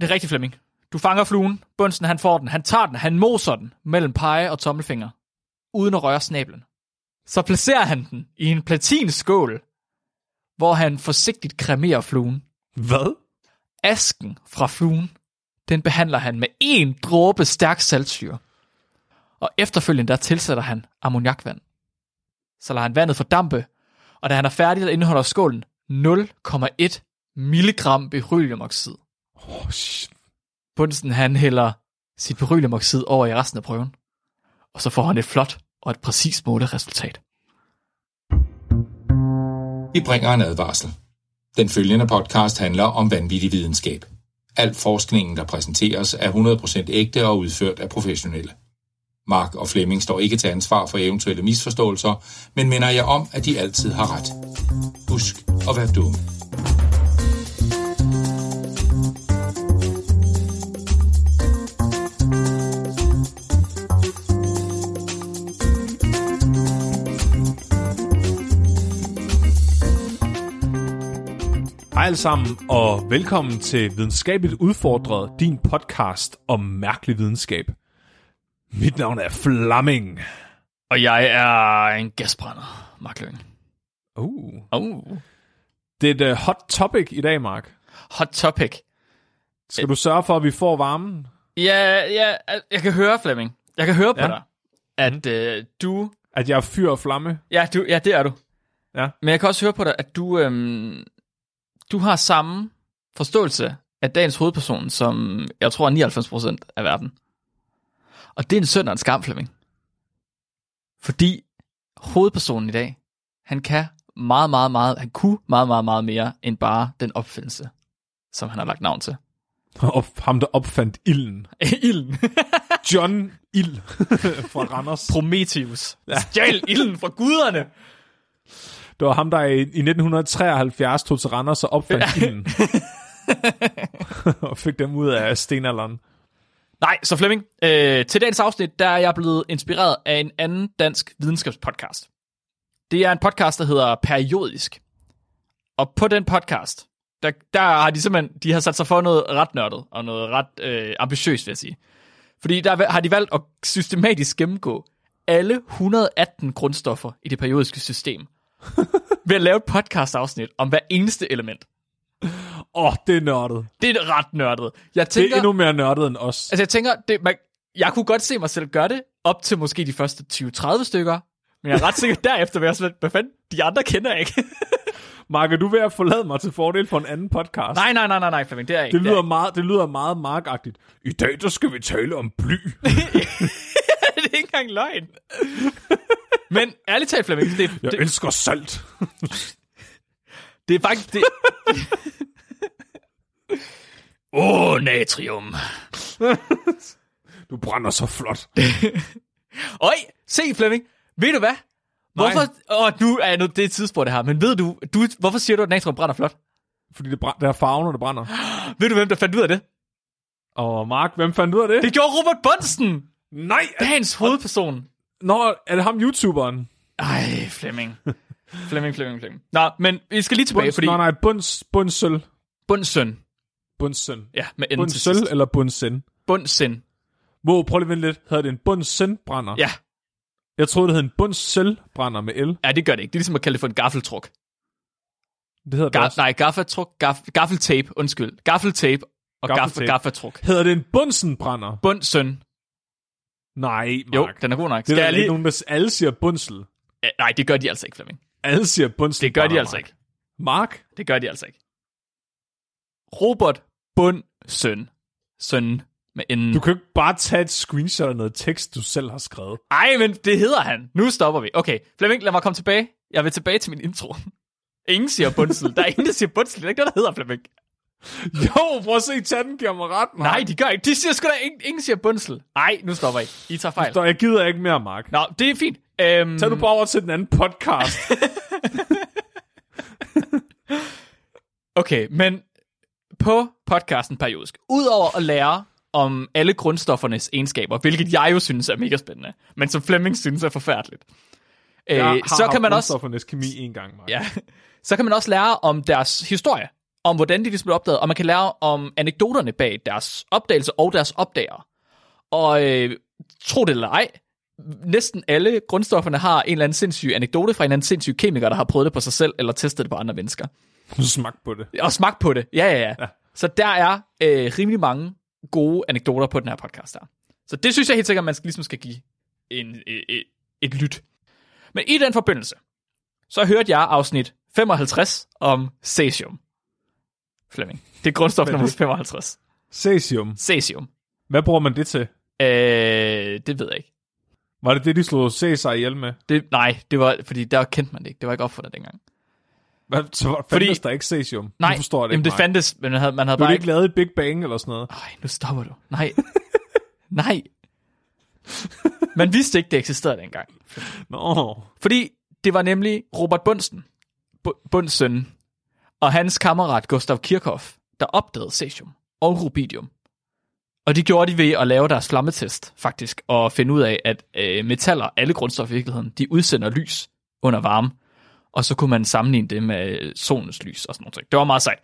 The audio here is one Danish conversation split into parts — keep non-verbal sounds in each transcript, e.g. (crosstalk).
Det er rigtigt, Flemming. Du fanger fluen. Bunsen, han får den. Han tager den. Han moser den mellem pege og tommelfinger. Uden at røre snablen. Så placerer han den i en platinskål, hvor han forsigtigt kremerer fluen. Hvad? Asken fra fluen, den behandler han med en dråbe stærk saltsyre. Og efterfølgende der tilsætter han ammoniakvand. Så lader han vandet fordampe, og da han er færdig, der indeholder skålen 0,1 milligram berylliumoxid. Oh, shit. Bunsen han hælder sit berylliumoxid over i resten af prøven. Og så får han et flot og et præcist måleresultat. Vi bringer en advarsel. Den følgende podcast handler om vanvittig videnskab. Al forskningen, der præsenteres, er 100% ægte og udført af professionelle. Mark og Flemming står ikke til ansvar for eventuelle misforståelser, men minder jeg om, at de altid har ret. Husk at være dumme. Alle sammen, og velkommen til Videnskabeligt Udfordret, din podcast om mærkelig videnskab. Mit navn er Flamming. Og jeg er en gasbrænder, Mark Løng. Uh. Oh. Det er et uh, hot topic i dag, Mark. Hot topic. Skal du sørge for, at vi får varmen? Ja, ja, jeg kan høre, Flemming. Jeg kan høre på Ja. dig, at øh, du... At jeg er fyr og flamme? Ja, du, ja, det er du. Ja. Men jeg kan også høre på dig, at du, øhm, du har samme forståelse af dagens hovedperson, som jeg tror er 99% af verden. Og det er en synd og en skam, Flemming. Fordi hovedpersonen i dag, han kan meget, meget, meget, han kunne meget, meget, meget mere end bare den opfindelse, som han har lagt navn til. (laughs) Og ham, der opfandt ilden. (laughs) Ilden. (laughs) John Ild fra Randers. Prometheus. Stjæl ilden fra guderne. Det var ham, der i, i 1973 tog til Randers og opfandt ilden. (laughs) og fik dem ud af stenalderen. Nej, så Flemming, øh, til dagens afsnit, der er jeg blevet inspireret af en anden dansk videnskabspodcast. Det er en podcast, der hedder Periodisk. Og på den podcast, der, der har de simpelthen de har sat sig for noget ret nørdet, og noget ret øh, ambitiøst, vil jeg sige. Fordi der har de valgt at systematisk gennemgå alle 118 grundstoffer i det periodiske system. Ved at lave et podcast-afsnit om hver eneste element. Åh, oh, det er nørdet. Det er ret nørdet. Jeg Det tænker, er endnu mere nørdet end os. Altså jeg tænker, det, man, jeg kunne godt se mig selv gøre det, op til måske de første 20-30 stykker, men jeg er ret (laughs) sikker, derefter vil jeg sådan hvad fanden, de andre kender jeg ikke. (laughs) Mark, er du ved at forlade mig til fordel for en anden podcast? nej, nej, nej, nej, nej, Flemming, det er ikke. Det lyder, meget, det lyder meget markagtigt. I dag, der skal vi tale om bly. (laughs) det, er, det er ikke engang løgn. (laughs) men ærligt talt, Flemming, det, Jeg det, elsker salt. (laughs) det er faktisk... Det... (laughs) Åh, oh, natrium. Du brænder så flot. Øj, se Flemming, ved du hvad? Hvorfor, åh, oh, nu er jeg nu, det er et tidspunkt det her, men ved du, du, hvorfor siger du, at natrium brænder flot? Fordi det, bræ- det er farve, når det brænder. (gasps) Ved du, hvem der fandt ud af det? Og Mark, hvem fandt ud af det? Det gjorde Robert Bunsen, Nej! Er, dagens hovedperson. nå, er det ham YouTuberen? Ej, Flemming. Flemming, Flemming, Flemming. Nå, men vi skal lige tilbage, Bunds, fordi... Nå, nej, bunds, bundsøl. Bundsøn. Bundsøn. Ja, med til Bundsøl sidst. eller bundsen? Bundsen. Hvor, prøv lige at lidt. Hedder det en bundsønbrænder? Ja. Jeg troede, det hed en bundsølbrænder med el. ja, det gør det ikke. Det er ligesom at kalde det for en gaffeltruk. Det hedder det Ga- også. nej, gaffeltruk, gaff, gaffeltape, undskyld. Gaffeltape og gaffel, Gaffeltape. gaffeltruk. Hedder det en bundsenbrænder? Bundsøn. Nej, Mark. Jo, den er god nok. Det er Skal jeg lige... nogen, der alle siger bundsel. Ja, Nej, det gør de altså ikke, Flemming. Alle siger bundsel. Det gør de altså ikke. Mark? Det gør de altså ikke. Robert Bundsøn. Søn med enden. Du kan ikke bare tage et screenshot af noget tekst, du selv har skrevet. Ej, men det hedder han. Nu stopper vi. Okay, Flemming, lad mig komme tilbage. Jeg vil tilbage til min intro. Ingen siger bundsel. Der er ingen, der siger bundsel. Det er ikke noget, der hedder Flemming. (laughs) Jo, prøv at se, chatten giver mig ret, Mark. Nej, de gør ikke. De siger sgu da, ingen, ingen siger bundsel. Nej, nu stopper I. I tager fejl. Så jeg gider ikke mere, Mark. Nå, det er fint. Øhm, Tag du bare over til den anden podcast. (laughs) Okay, men på podcasten periodisk, udover at lære om alle grundstoffernes egenskaber, hvilket jeg jo synes er mega spændende, men som Flemming synes er forfærdeligt, øh, Jeg har så kan man også kemi en gang, Mark. ja, (laughs) så kan man også lære om deres historie. Om hvordan de ligesom blev opdaget, og man kan lære om anekdoterne bag deres opdagelse og deres opdager. Og øh, tro det eller ej, næsten alle grundstofferne har en eller anden sindssyg anekdote fra en eller anden sindssyg kemiker, der har prøvet det på sig selv, eller testet det på andre mennesker. Smag på det. Og smagt på det. Ja, ja, ja. ja. Så der er øh, rimelig mange gode anekdoter på den her podcast her. Så det synes jeg helt sikkert, man skal, ligesom skal give en, et, et, et lyt. Men i den forbindelse, så hørte jeg afsnit 55 om cesium. Flemming. Det er grundstof er nummer det? 55. Cesium. Cesium. Hvad bruger man det til? Øh, det ved jeg ikke. Var det det, de slog Cæsar ihjel med? Det, nej, det var, fordi der kendte man det ikke. Det var ikke opfundet dengang. Hvad, så fandtes Fordi- der ikke cesium? Nej, Nu forstår det jamen, ikke, det fandtes, men man havde, man havde Blev bare ikke... lavet i Big Bang eller sådan noget? Ej, nu stopper du. Nej. (laughs) nej. Man vidste ikke, det eksisterede dengang. Nå. Fordi det var nemlig Robert Bunsen, Bu- Bunsen, og hans kammerat Gustav Kirchhoff, der opdagede cesium og rubidium. Og de gjorde de ved at lave deres flammetest, faktisk, og finde ud af, at øh, metaller, alle grundstoffer i virkeligheden, de udsender lys under varme. Og så kunne man sammenligne det med solens lys og sådan noget. Det var meget sejt.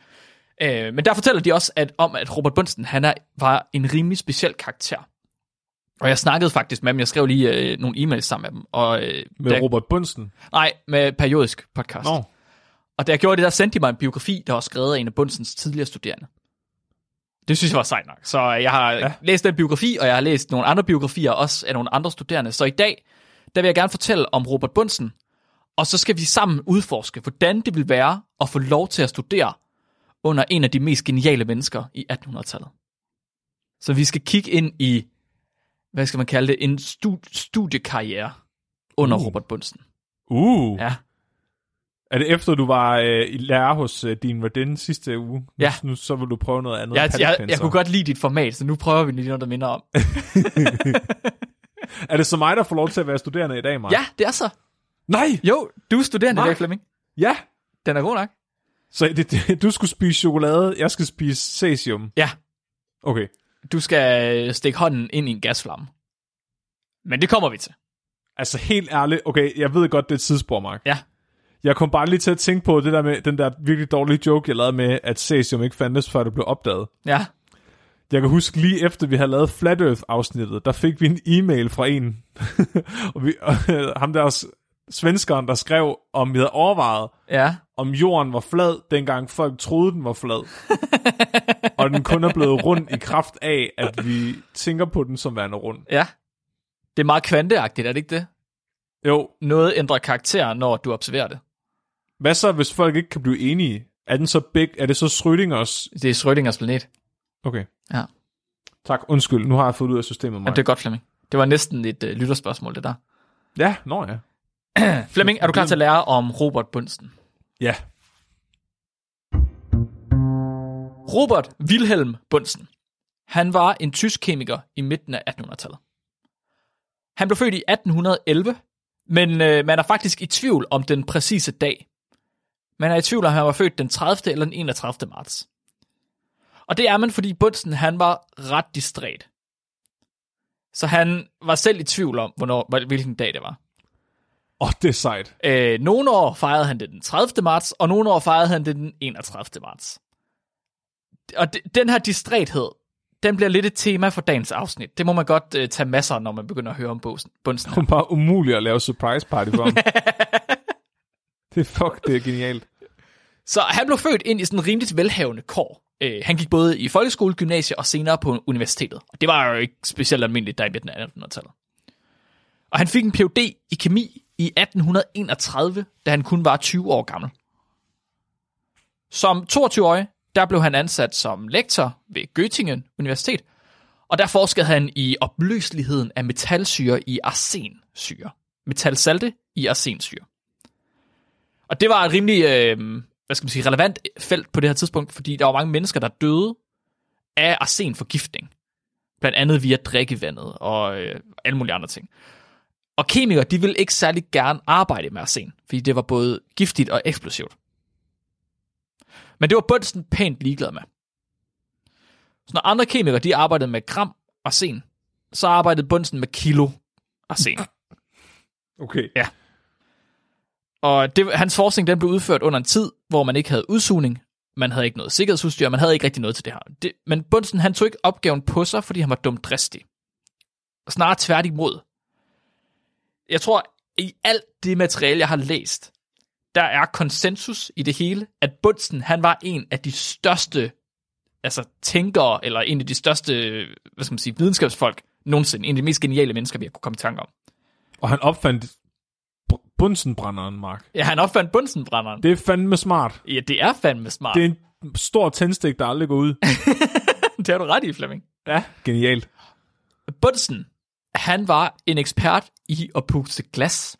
Øh, men der fortæller de også at, om, at Robert Bunsen, han er, var en rimelig speciel karakter. Og jeg snakkede faktisk med dem, jeg skrev lige øh, nogle e-mails sammen med dem. Og, øh, Med da- Robert Bunsen. Nej, med periodisk podcast. Nå. Og da jeg gjorde det, der sendte de mig en biografi, der var skrevet af en af Bundsens tidligere studerende. Det synes jeg var sejt nok. Så jeg har ja. Læst den biografi, og jeg har læst nogle andre biografier også af nogle andre studerende. Så i dag, der vil jeg gerne fortælle om Robert Bundsen, og så skal vi sammen udforske, hvordan det vil være at få lov til at studere under en af de mest geniale mennesker i 1800-tallet. Så vi skal kigge ind i, hvad skal man kalde det, en stu- studiekarriere under Uh. Robert Bundsen. Uh. Ja. Er det efter, du var øh, i lærer hos øh, din Verdin sidste uge? Ja. Nu, nu, så vil du prøve noget andet. Jeg, jeg, jeg patentpenser. kunne godt lide dit format, så nu prøver vi lige noget, der minder om. (laughs) Er det så mig, der får lov til at være studerende i dag, Mark? Ja, det er så. Nej! Jo, du er studerende i Mark. dag, Flemming. Ja! Den er god nok. Så det, det, du skulle spise chokolade, jeg skal spise cesium. Ja, Okay. du skal stikke hånden ind i en gasflamme. Men det kommer vi til. Altså helt ærligt, okay, jeg ved godt, det er et tidsspor, Mark. Ja. Jeg kom bare lige til at tænke på det der med den der virkelig dårlige joke, jeg lavede med, at cesium ikke fandtes, før det blev opdaget. Ja. Jeg kan huske lige efter vi havde lavet Flat Earth-afsnittet, der fik vi en e-mail fra en, (laughs) og, vi, og ham der s- svenskeren, der skrev, om vi havde overvejet, Ja. om jorden var flad, dengang folk troede, den var flad. (laughs) og den kun er blevet rund i kraft af, at vi tænker på den som værende rund. Ja. Det er meget kvanteagtigt, er det ikke det? Jo, Noget ændrer karakter, når du observerer det. Hvad så, hvis folk ikke kan blive enige? Er den så big? Er det så Schrödingers? Det er Schrödingers planet. Okay. Ja. Tak, undskyld. Nu har jeg fået ud af systemet, Men Mark. det er godt, Flemming. Det var næsten et uh, lytterspørgsmål, det der. Ja, nå ja. (clears throat) Flemming, er du klar til at lære om Robert Bunsen? Ja. Robert Wilhelm Bunsen. Han var en tysk kemiker i midten af 1800-tallet. Han blev født i 1811, men øh, man er faktisk i tvivl om den præcise dag. Man er i tvivl om, han var født den 30. eller den 31. marts. Og det er man, fordi Bunsen han var ret distræt. Så han var selv i tvivl om, hvornår, hvilken dag det var. Åh, oh, det er sejt. Øh, nogle år fejrede han det den 30. marts, og nogle år fejrede han det den 31. marts. Og de, den her distræthed, den bliver lidt et tema for dagens afsnit. Det må man godt øh, tage masser, når man begynder at høre om Bunsen. Det er bare umuligt at lave surprise party for ham. (laughs) det er fuck, det er genialt. Så han blev født ind i sådan en rimeligt velhavende kår. Øh, han gik både i folkeskole, gymnasie og senere på universitetet. Og det var jo ikke specielt almindeligt der i midten af 1800-tallet. Og han fik en Ph.D. i kemi i 1831, da han kun var 20 år gammel. Som 22-årig, der blev han ansat som lektor ved Göttingen Universitet, og der forskede han i opløseligheden af metalsyre i arsensyre. Metalsalte i arsensyre. Og det var et rimelig, øh, hvad skal man sige, relevant felt på det her tidspunkt, fordi der var mange mennesker, der døde af arsenforgiftning. Blandt andet via drikkevandet og øh, alle mulige andre ting. Og kemikere, de ville ikke særlig gerne arbejde med arsen, fordi det var både giftigt og eksplosivt. Men det var Bunsen pænt ligeglad med. Så når andre kemikere, de arbejdede med gram arsen, så arbejdede Bunsen med kilo arsen. Okay. Og det, hans forskning den blev udført under en tid, hvor man ikke havde udsugning, man havde ikke noget sikkerhedsudstyr, man havde ikke rigtig noget til det her. Det, men Bunsen, han tog ikke opgaven på sig, fordi han var dumt dristig. Snarere tværtimod. Jeg tror, i alt det materiale, jeg har læst, der er konsensus i det hele, at Bunsen, han var en af de største altså, tænkere, eller en af de største, hvad skal man sige, videnskabsfolk nogensinde. En af de mest geniale mennesker, vi har kunne komme i tanke om. Og han opfandt bunsenbrænderen, Mark. Ja, han opfandt Bunsenbrænderen. Det er fandme smart. Ja, det er fandme smart. Det er en stor tændstik, der aldrig går ud. (laughs) det har du ret i, Flemming. ja. Genialt. Bunsen, han var en ekspert i at puste glas.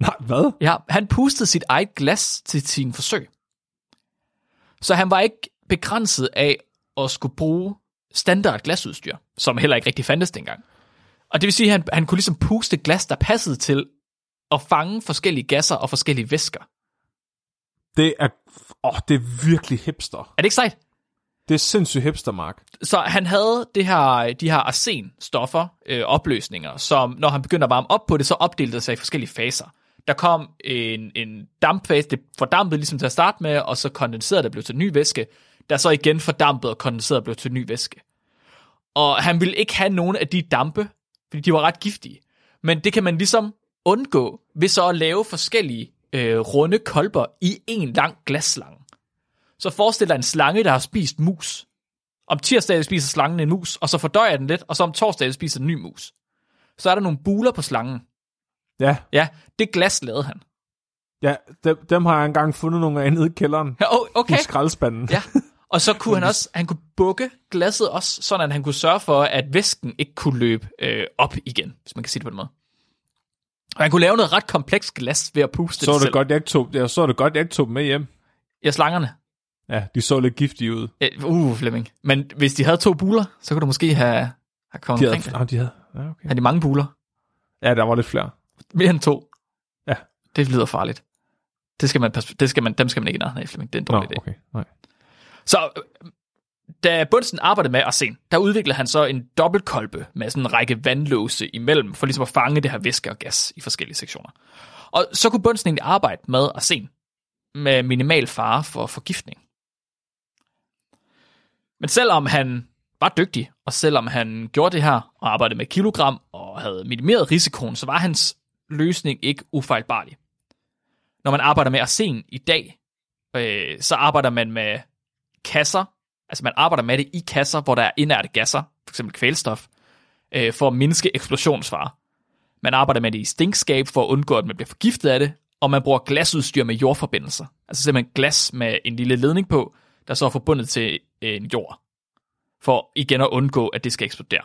Nej, hvad? Ja, han pustede sit eget glas til sin forsøg. Så han var ikke begrænset af at skulle bruge standard glasudstyr, som heller ikke rigtig fandtes dengang. Og det vil sige, at han, han kunne ligesom puste glas, der passede til at fange forskellige gasser og forskellige væsker. Det er, åh, det er virkelig hipster. Er det ikke sejt? Det er sindssygt hipster, Mark. Så han havde det her, de her arsenstoffer, øh, opløsninger, som når han begyndte at varme op på det, så opdelte det sig i forskellige faser. Der kom en, en dampfase, det fordampede ligesom til at starte med, og så kondenserede det blev til ny væske, der så igen fordampede og kondenserede blev til ny væske. Og han ville ikke have nogen af de dampe, fordi de var ret giftige. Men det kan man ligesom undgå ved så at lave forskellige øh, runde kolber i en lang glasslange. Så forestil dig en slange, der har spist mus. Om tirsdagen spiser slangen en mus, og så fordøjer den lidt, og så om torsdagen spiser den en ny mus. Så er der nogle buler på slangen. Ja, Ja, det glas lavede han. ja dem, dem har jeg engang fundet nogle af nede i kælderen. Ja, oh, okay. I skraldespanden. Ja. Og så kunne (laughs) han også, han kunne bukke glasset også, sådan at han kunne sørge for, at væsken ikke kunne løbe øh, op igen, hvis man kan sige det på den måde. Og han kunne lave noget ret komplekst glas ved at puste Så det det godt, jeg tog, ja, så er det godt, jeg ikke tog dem med hjem. Ja, slangerne. Ja, de så lidt giftige ud. Uh, Flemming. Men hvis de havde to buler, så kunne du måske have, have kommet De omkring havde, det. oh, de havde, ja, okay. Har de mange buler? ja, der var lidt flere. Mere end to. Ja. Det lyder farligt. Det skal man, det skal man, dem skal man ikke i nærheden af, Flemming. Det er en Nå, dårlig idé. okay. Nej. Så da Bunsen arbejdede med arsen, der udviklede han så en dobbeltkolbe med sådan en række vandlåse imellem, for ligesom at fange det her væske og gas i forskellige sektioner. Og så kunne Bunsen egentlig arbejde med arsen med minimal fare for forgiftning. Men selvom han var dygtig, og selvom han gjorde det her og arbejdede med kilogram og havde minimeret risikoen, så var hans løsning ikke ufejlbarlig. Når man arbejder med arsen i dag, øh, så arbejder man med kasser, altså man arbejder med det i kasser, hvor der er inerte gasser, f.eks. kvælstof, øh, for at mindske eksplosionsfare. Man arbejder med det i stinkskab for at undgå, at man bliver forgiftet af det, og man bruger glasudstyr med jordforbindelser. Altså simpelthen glas med en lille ledning på, der så er forbundet til øh, en jord, for igen at undgå, at det skal eksplodere.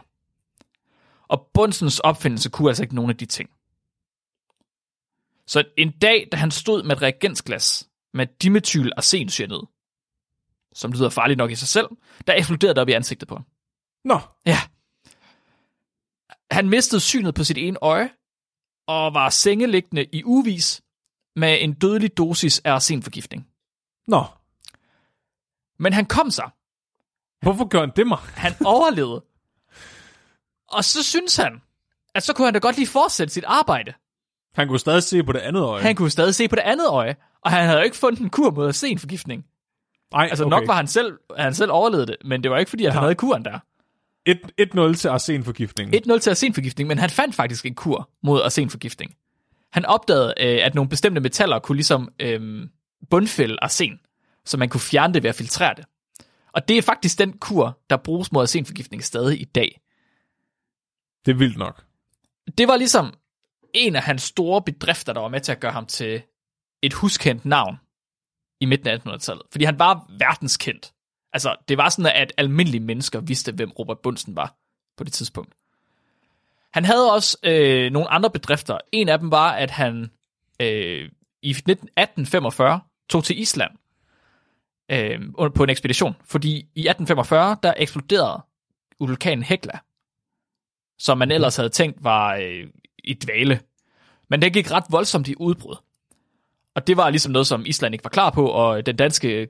Og Bundsens opfindelse kunne altså ikke nogen af de ting. Så en dag, da han stod med et reagensglas med dimetyl arsencyanid, som lyder farligt nok i sig selv, der eksploderede det op i ansigtet på ham. Nå, Ja. Han mistede synet på sit ene øje, og var sengeliggende i uvis med en dødelig dosis af arsenforgiftning. nå. Men han kom sig. Hvorfor gør han det, mig? Han overlevede. Og så synes han, at så kunne han da godt lige fortsætte sit arbejde. Han kunne stadig se på det andet øje. Han kunne stadig se på det andet øje, og han havde jo ikke fundet en kur mod arsenforgiftning. Ej, Altså okay. nok var han selv, han selv overlevet det, men det var ikke fordi, at han Ja. havde kuren der. 1-0 til arsenforgiftning. 1-0 til arsenforgiftning, men han fandt faktisk en kur mod arsenforgiftning. Han opdagede, øh, at nogle bestemte metaller kunne ligesom øh, bundfælde arsen, så man kunne fjerne det ved at filtrere det. Og det er faktisk den kur, der bruges mod arsenforgiftning stadig i dag. Det er vildt nok. Det var ligesom en af hans store bedrifter, der var med til at gøre ham til et huskendt navn i midten af 1800-tallet. Fordi han var verdenskendt. Altså, det var sådan, at almindelige mennesker vidste, hvem Robert Bunsen var på det tidspunkt. Han havde også øh, nogle andre bedrifter. En af dem var, at han øh, i 19- 1845 tog til Island øh, på en ekspedition. Fordi i 1845, der eksploderede vulkanen Hekla, som man ellers havde tænkt var øh, i dvale. Men det gik ret voldsomt i udbrud. Og det var ligesom noget, som Island ikke var klar på, og den danske øh,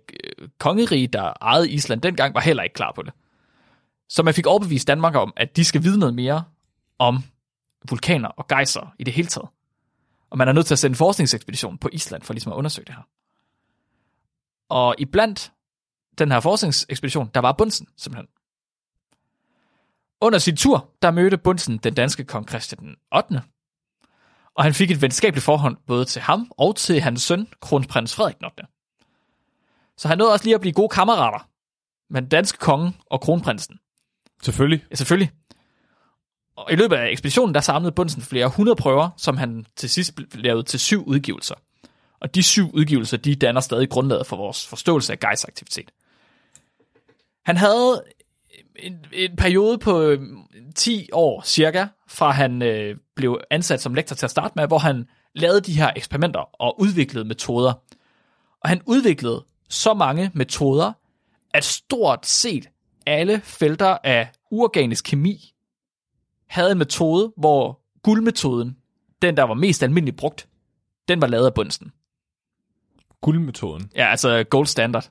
kongerige, der ejede Island dengang, var heller ikke klar på det. Så man fik overbevist Danmark om, at de skal vide noget mere om vulkaner og gejser i det hele taget. Og man er nødt til at sende en forskningsekspedition på Island for ligesom at undersøge det her. Og iblandt den her forskningsekspedition, der var Bunsen, simpelthen. Under sin tur, der mødte Bunsen den danske kong Christian den 8. Og han fik et venskabeligt forhold både til ham og til hans søn, kronprins Frederik den 8. Så han nåede også lige at blive gode kammerater med den danske konge og kronprinsen. Selvfølgelig. Ja, selvfølgelig. Og i løbet af ekspeditionen, der samlede Bunsen flere hundrede prøver, som han til sidst lavede til syv udgivelser. Og de syv udgivelser, de danner stadig grundlaget for vores forståelse af Geis aktivitet. Han havde en, en periode på øh, 10 år cirka, fra han øh, blev ansat som lektor til at starte med, hvor han lavede de her eksperimenter og udviklede metoder. Og han udviklede så mange metoder, at stort set alle felter af uorganisk kemi havde en metode, hvor guldmetoden, den der var mest almindeligt brugt, den var lavet af Bunsen. Guldmetoden. Ja, altså gold standard,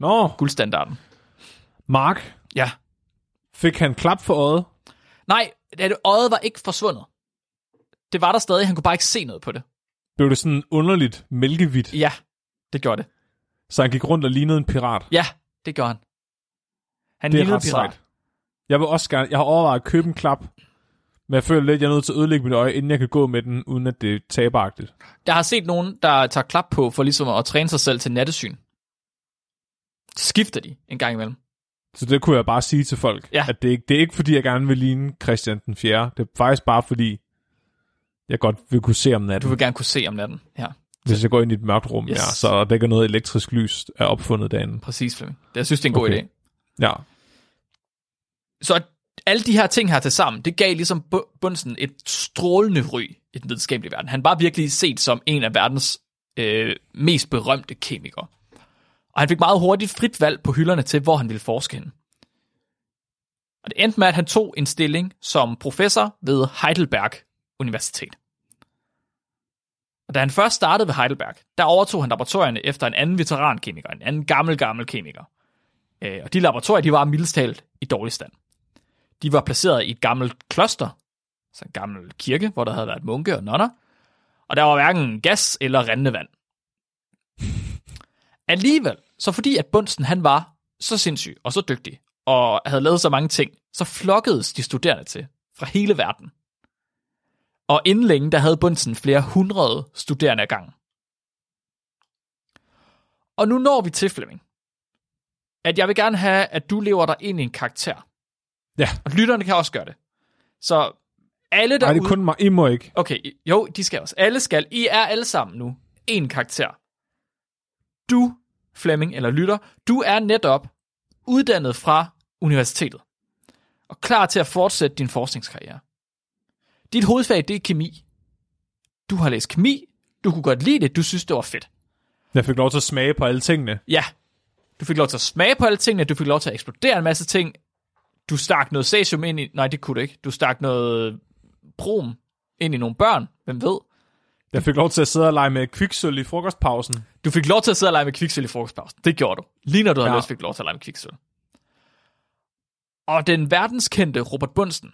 Nå, guldstandarden. Mark, Ja. Fik han klap for øjet? Nej, det øjet var ikke forsvundet. Det var der stadig, han kunne bare ikke se noget på det. Blev det sådan underligt mælkevidt, Ja, det gjorde det. så han gik rundt og lignede en pirat? Ja, det gjorde han. Han Det er ret pirat. sejt. Jeg vil også gerne, jeg har overvejet at købe en klap, men jeg føler lidt, at jeg er nødt til at ødelægge mit øje, inden jeg kan gå med den, uden at det er taberagtigt. Jeg har set nogen, der tager klap på for ligesom at træne sig selv til nattesyn. Skifter de en gang imellem. Så det kunne jeg bare sige til folk, Ja. at det, er ikke, det er ikke fordi, jeg gerne vil ligne Christian den 4. Det er faktisk bare fordi, jeg godt vil kunne se om Du natten, vil gerne kunne se om natten. Ja, hvis jeg går ind i et mørkt rum, Yes. ja, så der ikke er noget elektrisk lys er opfundet derinde. præcis, Flemming. Det, jeg synes, det er en god Okay. idé. Ja, Så alle de her ting her til sammen, det gav ligesom Bu- Bunsen et strålende ry i den videnskabelige verden. Han var virkelig set som en af verdens øh, mest berømte kemikere. Og han fik meget hurtigt frit valg på hylderne til, hvor han ville forske hen. Og det endte med, at han tog en stilling som professor ved Heidelberg Universitet. Og da han først startede ved Heidelberg, der overtog han laboratorierne efter en anden veterankemiker, en anden gammel, gammel kemiker. Øh, og de laboratorier, de var mildest talt i dårlig stand. De var placeret i et gammelt kloster, så en gammel kirke, hvor der havde været munke og nonner, og der var hverken gas eller rindende vand. Alligevel, så fordi at Bunsen han var så sindssyg og så dygtig, og havde lavet så mange ting, så flokkedes de studerende til fra hele verden. Og inden længe, der havde Bunsen flere hundrede studerende ad gangen. Og nu når vi til Flemming, at jeg vil gerne have, at du lever dig ind i en karakter. Ja. Og lytterne kan også gøre det. Så alle der Nej, det er kun mig. I må ikke. Okay, jo, de skal også. Alle skal. I er alle sammen nu en karakter. Du, Flemming eller lytter, du er netop uddannet fra universitetet og klar til at fortsætte din forskningskarriere. Dit hovedfag, det er kemi. Du har læst kemi, du kunne godt lide det, du synes, det var fedt. Jeg fik lov til at smage på alle tingene. Ja, du fik lov til at smage på alle tingene, du fik lov til at eksplodere en masse ting. Du stak noget cesium ind i... Nej, det kunne du ikke. Du stak noget brom ind i nogle børn. Hvem ved? Jeg fik lov til at sidde og lege med kviksøl i frokostpausen. Du fik lov til at sidde og lege med kviksøl i frokostpausen. Det gjorde du. Lige når du havde Ja. lyst, fik du lov til at lege med kviksøl. Og den verdenskendte Robert Bunsen,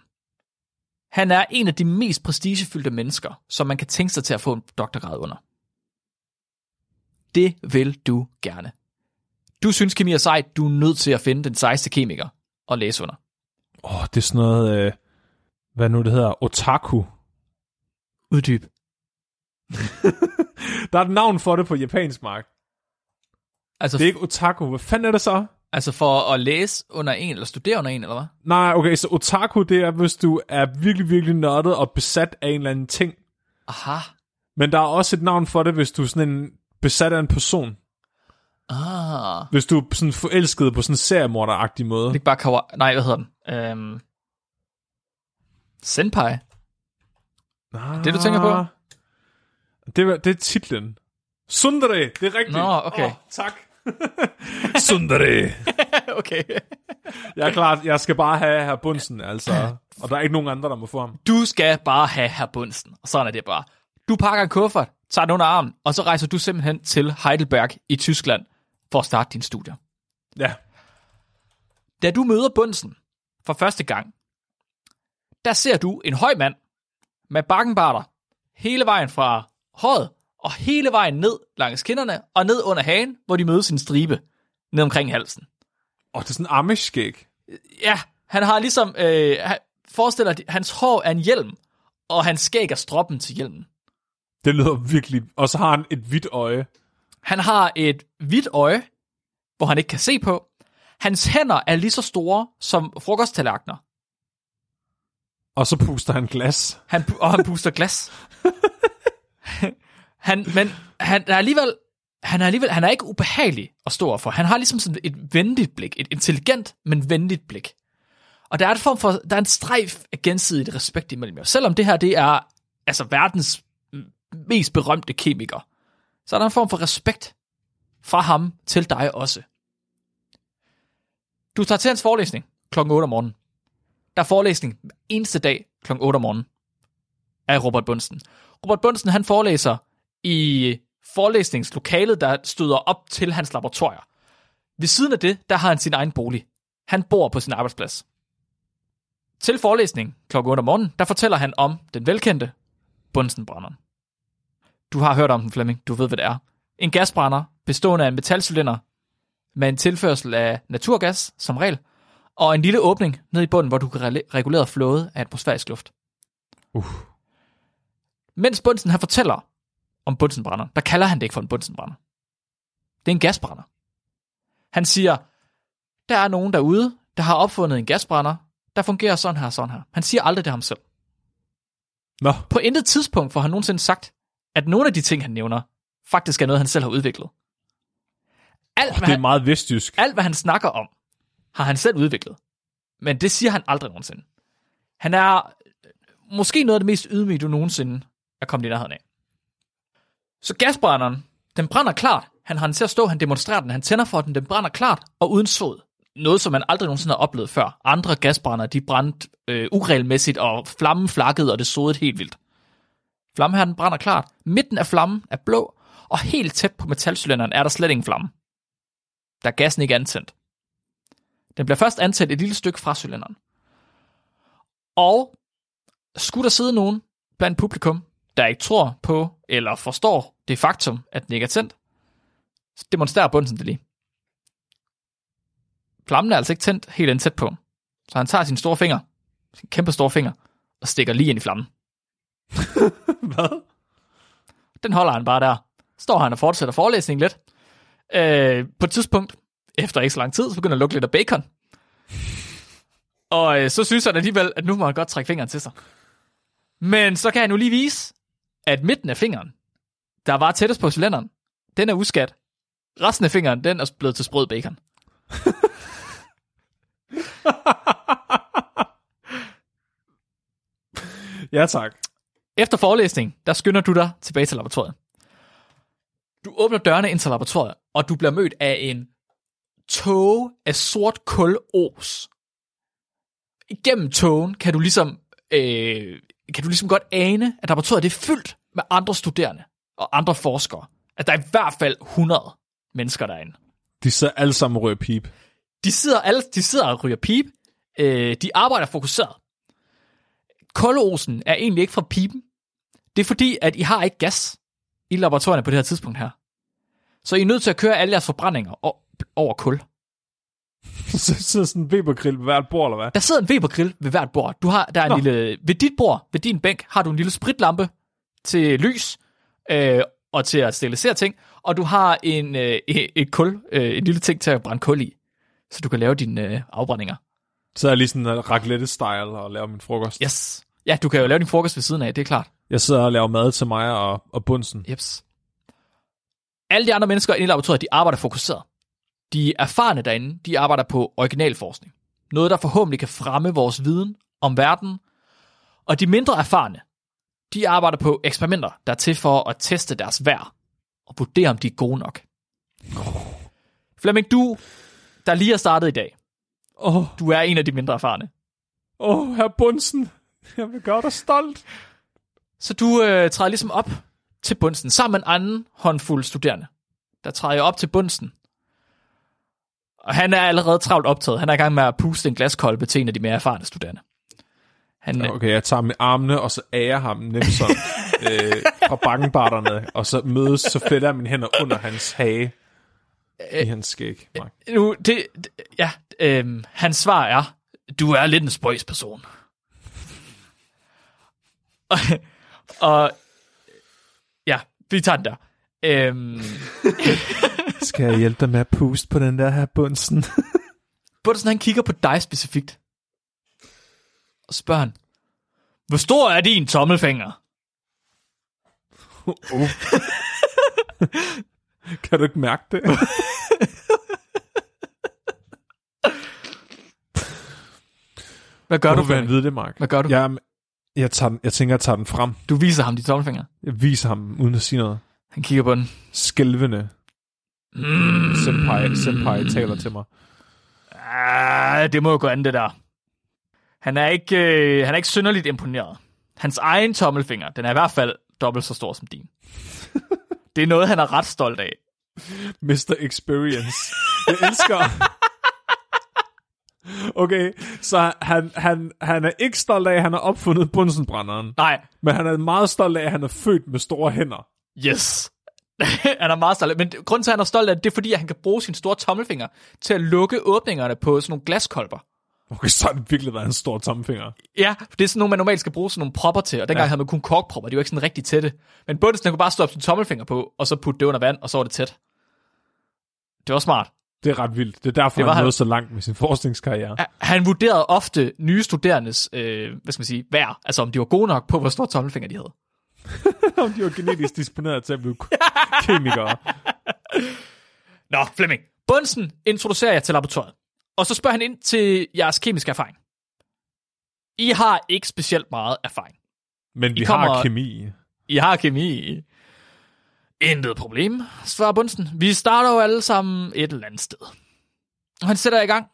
han er en af de mest prestigefyldte mennesker, som man kan tænke sig til at få en doktorgrad under. Det vil du gerne. Du synes, kemi er sejt, du er nødt til at finde den sejste kemiker og læse under. Åh, oh, det er sådan noget, øh, hvad nu det hedder, otaku. Uddyb. (laughs) Der er et navn for det på japansk, Mark. Altså, Det er ikke otaku. Hvad fanden er det så? altså for at læse under en, eller studere under en, eller hvad? Nej, okay, så otaku, det er, hvis du er virkelig, virkelig nørdet og besat af en eller anden ting. Aha. Men der er også et navn for det, hvis du er sådan en besat af en person. Ah. Hvis du er sådan forelsket på sådan en seriemorderagtig måde. Det er ikke bare kawa... Nej, hvad hedder den? Øhm... Senpai. Ah, det, du tænker på? Det, var- det er titlen. Sundere, det er rigtigt. Nå, okay. Oh, tak. (laughs) Sundere. (laughs) okay. Jeg er klar, jeg skal bare have her Bunsen, altså. Og der er ikke nogen andre, der må få ham. Du skal bare have her Bunsen. Og sådan er det bare. Du pakker en kuffert, tager den under armen, og så rejser du simpelthen til Heidelberg i Tyskland for at starte din studier. Ja. Da du møder Bunsen for første gang, der ser du en høj mand med bakkenbarter hele vejen fra håret og hele vejen ned langs kinderne og ned under hagen, hvor de mødes i en stribe ned omkring halsen. Og det er sådan en amish-skæg. Ja, han har ligesom, øh, han forestiller, at hans hår er en hjelm, og hans skæg er stroppen til hjelmen. Det lyder virkelig... Og så har han et hvidt øje. Han har et hvidt øje, hvor han ikke kan se på. Hans hænder er lige så store som frokosttallerkener. Og så puster han glas. Han, og han puster glas. (laughs) han, men han er alligevel, han er alligevel, han er ikke ubehagelig at stå for. Han har ligesom sådan et venligt blik, et intelligent, men venligt blik. Og der er en form for, der er en strejf af gensidigt respekt imellem jer. Selvom det her, det er altså verdens mest berømte kemiker, så er der en form for respekt fra ham til dig også. Du tager til hans forelæsning kl. 8 om morgenen. Der er forelæsning eneste dag kl. 8 om morgenen af Robert Bunsen. Robert Bunsen, han forelæser i forelæsningslokalet, der støder op til hans laboratorier. Ved siden af det, der har han sin egen bolig. Han bor på sin arbejdsplads. Til forelæsning kl. 8 om morgenen, der fortæller han om den velkendte Bunsenbrænderen. Du har hørt om den, Flemming. Du ved, hvad det er. En gasbrænder bestående af en metalcylinder med en tilførsel af naturgas, som regel, og en lille åbning ned i bunden, hvor du kan rele- regulere flåde af atmosfærisk luft. Uh. Mens Bunsen han fortæller om Bunsenbrænder, der kalder han det ikke for en Bunsenbrænder. Det er en gasbrænder. Han siger, der er nogen derude, der har opfundet en gasbrænder, der fungerer sådan her, sådan her. Han siger aldrig det ham selv. Nå, På intet tidspunkt får han nogensinde sagt, at nogle af de ting, han nævner, faktisk er noget, han selv har udviklet. Alt, hvad det er han, meget vestjysk. alt, hvad han snakker om, har han selv udviklet. Men det siger han aldrig nogensinde. Han er måske noget af det mest ydmyge, du nogensinde er kommet i nærheden af. Så gasbrænderen, den brænder klart. Han har den til at stå, han demonstrerer den, han tænder for den, den brænder klart og uden sod. Noget, som man aldrig nogensinde har oplevet før. Andre gasbrænder, de brændte øh, uregelmæssigt, og flammen flakkede, og det sodede helt vildt. Flammen her, den brænder klart. Midten af flammen er blå, og helt tæt på metalcylinderen er der slet ingen flamme. Der er gassen ikke antændt. Den bliver først antændt et lille stykke fra cylinderen. Og skulle der sidde nogen blandt publikum, der ikke tror på eller forstår det faktum, at den ikke er tændt, demonstrerer Bunsen det lige. Flammen er altså ikke tændt helt ind tæt på. Så han tager sin store finger, sin kæmpe store finger, og stikker lige ind i flammen. (laughs) Hvad? Den holder han bare der. Står han og fortsætter forelæsningen lidt. Øh, på et tidspunkt, efter ikke så lang tid, så begynder at lugte lidt af bacon. Og øh, så synes han alligevel, at nu må han godt trække fingeren til sig. Men så kan han nu lige vise, at midten af fingeren, der var tættest på cylinderen, den er uskat. Resten af fingeren, den er blevet til sprød bacon. (laughs) Ja, tak. Efter forelæsningen, der skynder du dig tilbage til laboratoriet. Du åbner dørene ind til laboratoriet, og du bliver mødt af en tåge af sort kulos. Igennem tågen kan du ligesom, øh, kan du ligesom godt ane, at laboratoriet det er fyldt med andre studerende og andre forskere. At der er i hvert fald 100 mennesker derinde. De sidder alle sammen og rører pip. De sidder, alle, de sidder og ryger pip. Øh, de arbejder fokuseret. Kulosen er egentlig ikke fra pipen. Det er fordi, at I har ikke gas i laboratorierne på det her tidspunkt her. Så I er nødt til at køre alle jeres forbrændinger over kul. (laughs) Så sidder sådan en Weber-grill ved hvert bord, eller hvad? Der sidder en Weber-grill ved hvert bord. Du har, der er en Nå. lille, ved dit bord, ved din bænk, har du en lille spritlampe til lys øh, og til at sterilisere ting, og du har en, øh, et kul, øh, en lille ting til at brænde kul i, så du kan lave dine øh, afbrændinger. Så er jeg lige sådan en raclette-style og laver min frokost. Yes. Ja, du kan jo lave din frokost ved siden af, det er klart. Jeg sidder og laver mad til mig og, og bunsen. Jeps. Alle de andre mennesker inde i laboratoriet, de arbejder fokuseret. De erfarne derinde, de arbejder på originalforskning. Noget, der forhåbentlig kan fremme vores viden om verden. Og de mindre erfarne, de arbejder på eksperimenter, der er til for at teste deres værd og vurdere, om de er gode nok. Flemming, du, der lige er startet i dag, Åh, oh, du er en af de mindre erfarne. oh, herr Bunsen. Jeg vil gøre dig stolt. Så du øh, træder ligesom op til bunsen, sammen med en anden håndfuld studerende. Der træder jeg op til bunsen. Og han er allerede travlt optaget. Han er i gang med at puste en glaskolbe til en af de mere erfarne studerende. Han, øh, Okay, jeg tager med armene, og så ærer ham Nemson (laughs) øh, fra bakkenbarterne, og så mødes, så fælder jeg mine hænder under hans hage. i hans skæg, Mark. Nu, det, det ja, øhm, hans svar er, du er lidt en spøjs person. og, (laughs) og, ja, vi tager den der. Øhm, Skal jeg hjælpe dig med at puste på den der her bunsen? (laughs) Bundsen, han kigger på dig specifikt. Og spørger han, hvor stor er din tommelfinger? oh. (laughs) kan du ikke mærke det? (laughs) Hvad gør Hvorfor du, han Flemming? vide det, Mark? Hvad gør du? Jeg, jeg, tager den, jeg tænker, jeg tager den frem. Du viser ham din tommelfinger. Jeg viser ham, uden at sige noget. Han kigger på den. Skælvende. Mm. Senpai, senpai taler til mig. Ah, det må jo gå an, det der. Han er ikke, øh, han er ikke synderligt imponeret. Hans egen tommelfinger, den er i hvert fald dobbelt så stor som din. (laughs) det er noget, han er ret stolt af. Mr. Experience. Jeg elsker... Okay, så han, han, han er ikke stolt af, at han har opfundet bunsenbrænderen. Nej, Men han er meget stolt af, at han er født med store hænder. yes. (laughs) han er meget stolt af. Men grunden til, at han er stolt af det, det er fordi, at han kan bruge sin store tommelfinger til at lukke åbningerne på sådan nogle glaskolber. Okay, så har det virkelig været en stor tommelfinger. Ja, for det er sådan nogle, man normalt skal bruge sådan nogle propper til, og dengang Ja. havde man kun korkpropper, de var ikke sådan rigtig tætte. Men Bundesen han kunne bare stoppe sin tommelfinger på, og så putte det under vand, og så var det tæt. Det var smart. Det er ret vildt. Det er derfor, Det var han han- nåede så langt med sin forskningskarriere. Han vurderede ofte nye studerendes, øh, hvad skal man sige, værd, altså om de var gode nok på, hvor stor tommelfinger de havde. (laughs) Om de var genetisk disponeret til at blive kemikere. (laughs) Nå, Flemming. Bunsen introducerer jer til laboratoriet, og så spørger han ind til jeres kemiske erfaring. I har ikke specielt meget erfaring. Men vi I kommer- har kemi. I har kemi. Intet problem, svarer Bunsen. Vi starter jo alle sammen et eller andet sted. Og han sætter i gang.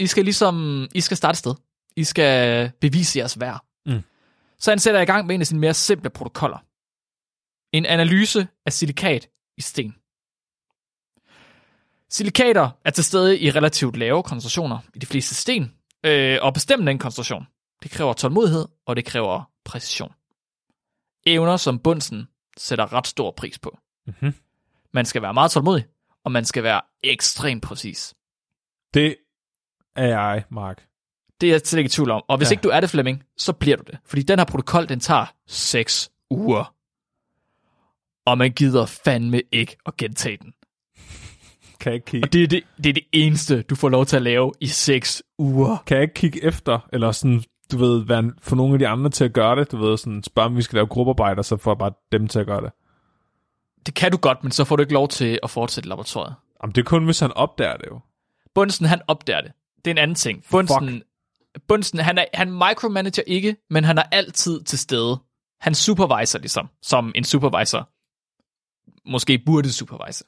I skal ligesom, I skal starte et sted. I skal bevise jeres værd. Mm. Så han sætter i gang med en af sine mere simple protokoller. En analyse af silikat i sten. Silikater er til stede i relativt lave koncentrationer i de fleste sten, øh, og bestemme den koncentration. Det kræver tålmodighed, og det kræver præcision evner, som Bunsen sætter ret stor pris på. Mhm. Man skal være meget tålmodig, og man skal være ekstremt præcis. Det er jeg, Mark. Det er jeg slet ikke i tvivl om. Og hvis ja. ikke du er det, Flemming, så bliver du det. Fordi den her protokol, den tager 6 uger. Og man gider fandme ikke at gentage den. Kan jeg ikke kigge, Og det er det, det, er det eneste, du får lov til at lave i 6 uger. kan jeg ikke kigge efter, eller sådan, du ved, være, få nogle af de andre til at gøre det, du ved, sådan, spørge om vi skal lave gruppearbejde, og så får jeg bare dem til at gøre det. Det kan du godt, men så får du ikke lov til at fortsætte laboratoriet. Jamen, det er kun, hvis han opdager det jo. Bunsen, han opdager det. Det er en anden ting. Bunsen, Bunsen han, er, han micromanager ikke, men han er altid til stede. Han supervisor ligesom, som en supervisor måske burde supervise.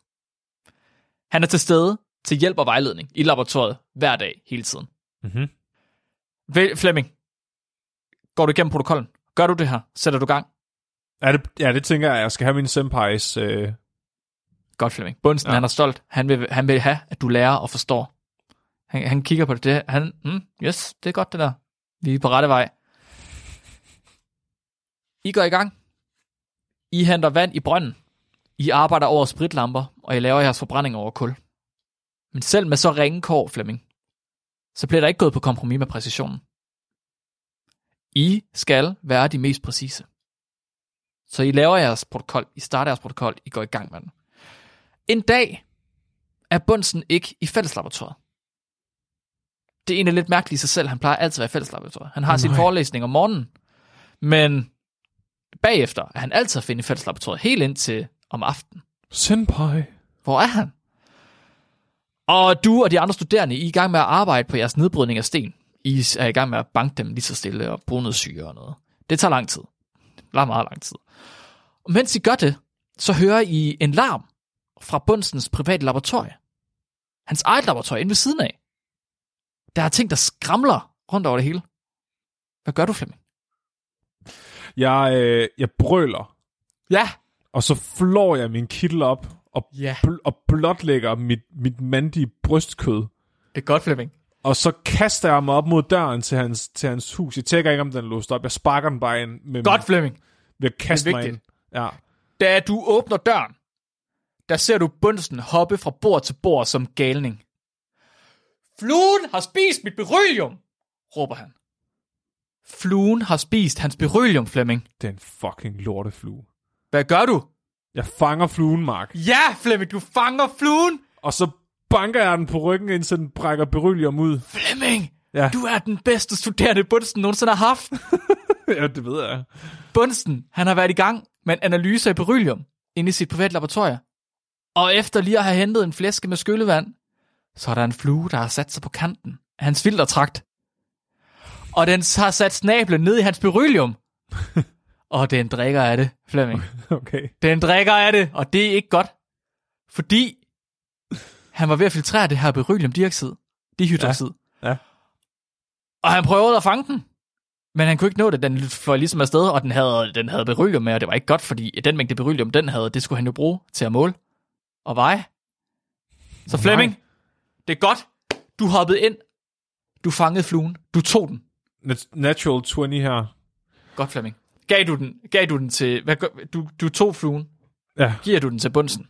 Han er til stede til hjælp og vejledning i laboratoriet hver dag, hele tiden. Mhm. Vel, Flemming, går du igennem protokollen? Gør du det her? Sætter du gang? Ja, det, ja, det tænker jeg, jeg skal have min senpais. Øh, Godt, Flemming. Bunsen, Ja. han er stolt. Han vil, han vil have, at du lærer og forstår. Han, han kigger på det. det. Han, mm, yes, det er godt det der. Vi er på rette vej. I går i gang. I henter vand i brønden. I arbejder over spritlamper, og I laver jeres forbrænding over kul. Men selv med så ringe kår, Flemming, så bliver der ikke gået på kompromis med præcisionen. I skal være de mest præcise. Så I laver jeres protokol, I starter jeres protokol, I går i gang med den. En dag er Bunsen ikke i fælleslaboratoriet. Det er egentlig lidt mærkeligt i sig selv. Han plejer altid at være i fælleslaboratoriet. Han har Åh, sin forelæsning om morgenen, men bagefter er han altid at finde i fælleslaboratoriet, helt indtil om aftenen. senpai. Hvor er han? Og du og de andre studerende, I er i gang med at arbejde på jeres nedbrydning af sten. I er i gang med at banke dem lige så stille og bruge noget syre og noget. Det tager lang tid. Det tager meget lang tid. Og mens I gør det, så hører I en larm fra Bundsens private laboratorie. Hans eget laboratorie inde ved siden af. Der er ting, der skramler rundt over det hele. Hvad gør du, Flemming? Jeg, øh, jeg brøler, Ja. Og så flår jeg min kittel op, og, Ja. bl- og blotlægger mit, mit mandige brystkød. Det er godt, Flemming. Og så kaster jeg mig op mod døren til hans, til hans hus. Jeg tjekker ikke, om den er låst op. Jeg sparker den bare ind med Godt, Flemming. ved at kaste er mig ind. Ja. Da du åbner døren, der ser du Bunsen hoppe fra bord til bord som galning. Fluen har spist mit beryllium, råber han. Fluen har spist hans beryllium, Flemming. Den fucking lorteflue. Hvad gør du? Jeg fanger fluen, Mark. Ja, Flemming, du fanger fluen. Og så banker jeg den på ryggen, indtil den brækker beryllium ud. Flemming, Ja. du er den bedste studerende, Bunsen nogensinde har haft. (laughs) ja, det ved jeg. Bunsen, han har været i gang med en analyse af beryllium inde i sit private laboratorium. Og efter lige at have hentet en flaske med skyllevand, så er der en flue, der har sat sig på kanten af hans filtertrakt. Og den har sat snablen ned i hans beryllium. (laughs) og den drikker af det, Flemming. (laughs) Okay. Den drikker af det, og det er ikke godt. Fordi han var ved at filtrere det her berylliumdioxid, dihydroxid. Ja, ja. Og han prøvede at fange den. Men han kunne ikke nå det, den fløj ligesom afsted, og den havde, den havde beryllium med, og det var ikke godt, fordi den mængde beryllium, den havde, det skulle han jo bruge til at måle og veje. Så Nej. Flemming, det er godt. Du hoppede ind. Du fangede fluen. Du tog den. Nat- Natural 20 her. Godt, Flemming. Gav du den, gav du den til... Hvad, du, du tog fluen. Ja, Giver du den til bunsen?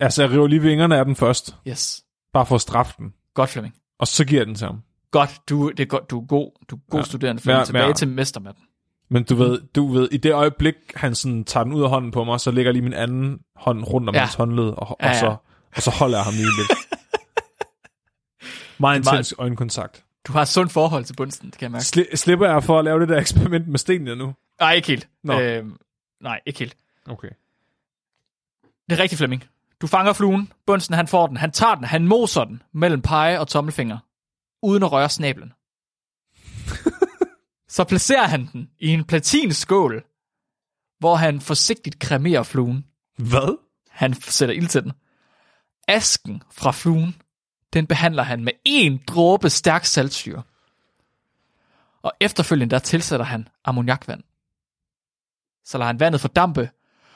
altså jeg river lige vingerne af den først. Yes. Bare for at straffe den. Godt, Flemming. Og så giver jeg den til ham. Godt, du, det er godt, du er god, du er god Ja. ja. studerende, Flemming. Ja, Tilbage ja. til mestermatten. Men du ved, du ved, i det øjeblik, han sådan tager den ud af hånden på mig, så lægger jeg lige min anden hånd rundt om Ja. ja. hans håndled, og, Ja, og, så, ja. og så holder jeg ham lige lidt. (laughs) Meget- intens øjenkontakt. Du har et sundt forhold til bunsen, det kan jeg mærke. Sli- slipper jeg for at lave det der (laughs) eksperiment med stenene nu? Nej, ikke helt. Nå. Øhm, nej, ikke helt. Okay. Det er rigtigt, Flemming. Du fanger fluen. Bunsen, han får den. Han tager den. Han moser den mellem pege og tommelfinger. Uden at røre snablen. (laughs) Så placerer han den i en platinskål, hvor han forsigtigt kremerer fluen. Hvad? Han sætter ild til den. Asken fra fluen, den behandler han med en dråbe stærk saltsyre. Og efterfølgende der tilsætter han ammoniakvand. Så lader han vandet fordampe,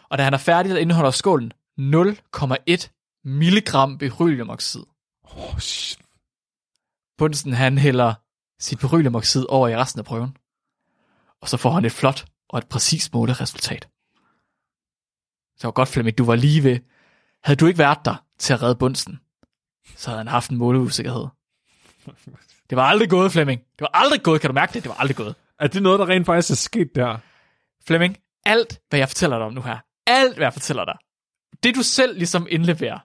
og da han er færdig, der indeholder skålen 0,1 milligram berylliumoxid. Oh, shit. Bunsen han hælder sit berylliumoxid over i resten af prøven. Og så får han et flot og et præcist måleresultat. Så var godt, Flemming, du var lige ved. Havde du ikke været der til at redde Bunsen, så havde han haft en måleusikkerhed. Det var aldrig gået, Flemming. Det var aldrig gået, kan du mærke det? Det var aldrig gået. Er det noget, der rent faktisk er sket der? Flemming, alt, hvad jeg fortæller dig om nu her, alt, hvad jeg fortæller dig, det du selv ligesom indleverer,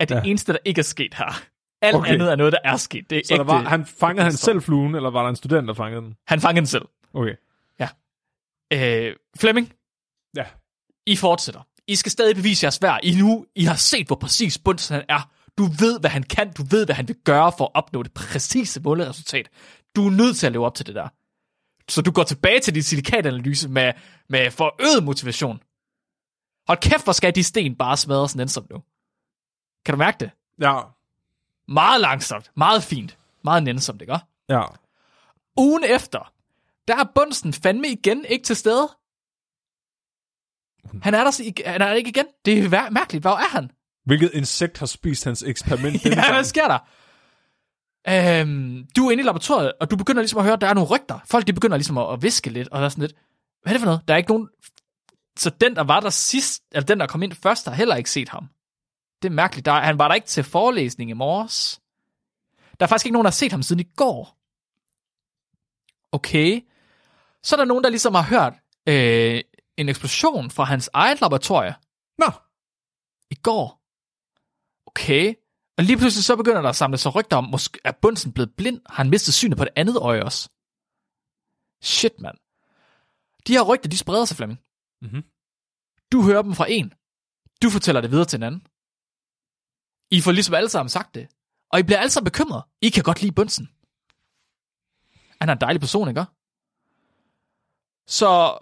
er det Ja. ja. eneste, der ikke er sket her. Alt Okay. andet er noget, der er sket. Det er Så der ægte. var, han fangede han selv fluen, eller var der en student, der fangede den? han fangede den selv. Okay. Øh, Flemming, Ja. I fortsætter. I skal stadig bevise jeres værd. I nu, I har set, hvor præcis Bunsen han er. Du ved, hvad han kan. Du ved, hvad han vil gøre for at opnå det præcise måleresultat. Du er nødt til at leve op til det der. Så du går tilbage til din silikatanalyse med, med forøget motivation. Hold kæft, hvor skal de sten bare smadres nænsomt nu. Kan du mærke det? Ja. Meget langsomt. Meget fint. Meget nænsomt, ikke? Ja. Ugen efter, der er Bunsen fandme igen ikke til stede. Han er der, sig- han er der ikke igen. Det er mærkeligt. Hvor er han? Hvilket insekt har spist hans eksperiment (laughs) Ja, hvad sker der? Øhm, du er inde i laboratoriet, og du begynder ligesom at høre, at der er nogle rygter. Folk de begynder ligesom at, at viske lidt, og der er sådan lidt, hvad er det for noget? Der er ikke nogen... Så den, der var der sidst, eller den, der kom ind først, har heller ikke set ham. Det er mærkeligt. Der, han var der ikke til forelæsning i morges. Der er faktisk ikke nogen, der har set ham siden i går. Okay. Så er der nogen, der ligesom har hørt øh, en eksplosion fra hans eget laboratorie Nå, i går. Okay. Og lige pludselig så begynder der at samle sig rygter om, måske er Bunsen blevet blind? Har han mistet synet på det andet øje også? Shit, mand. De her rygter, de spreder sig, Flemming. Mhm. Du hører dem fra en. Du fortæller det videre til en anden. I får ligesom alle sammen sagt det. Og I bliver alle sammen bekymret. I kan godt lide Bunsen. Han er en dejlig person, ikke? Så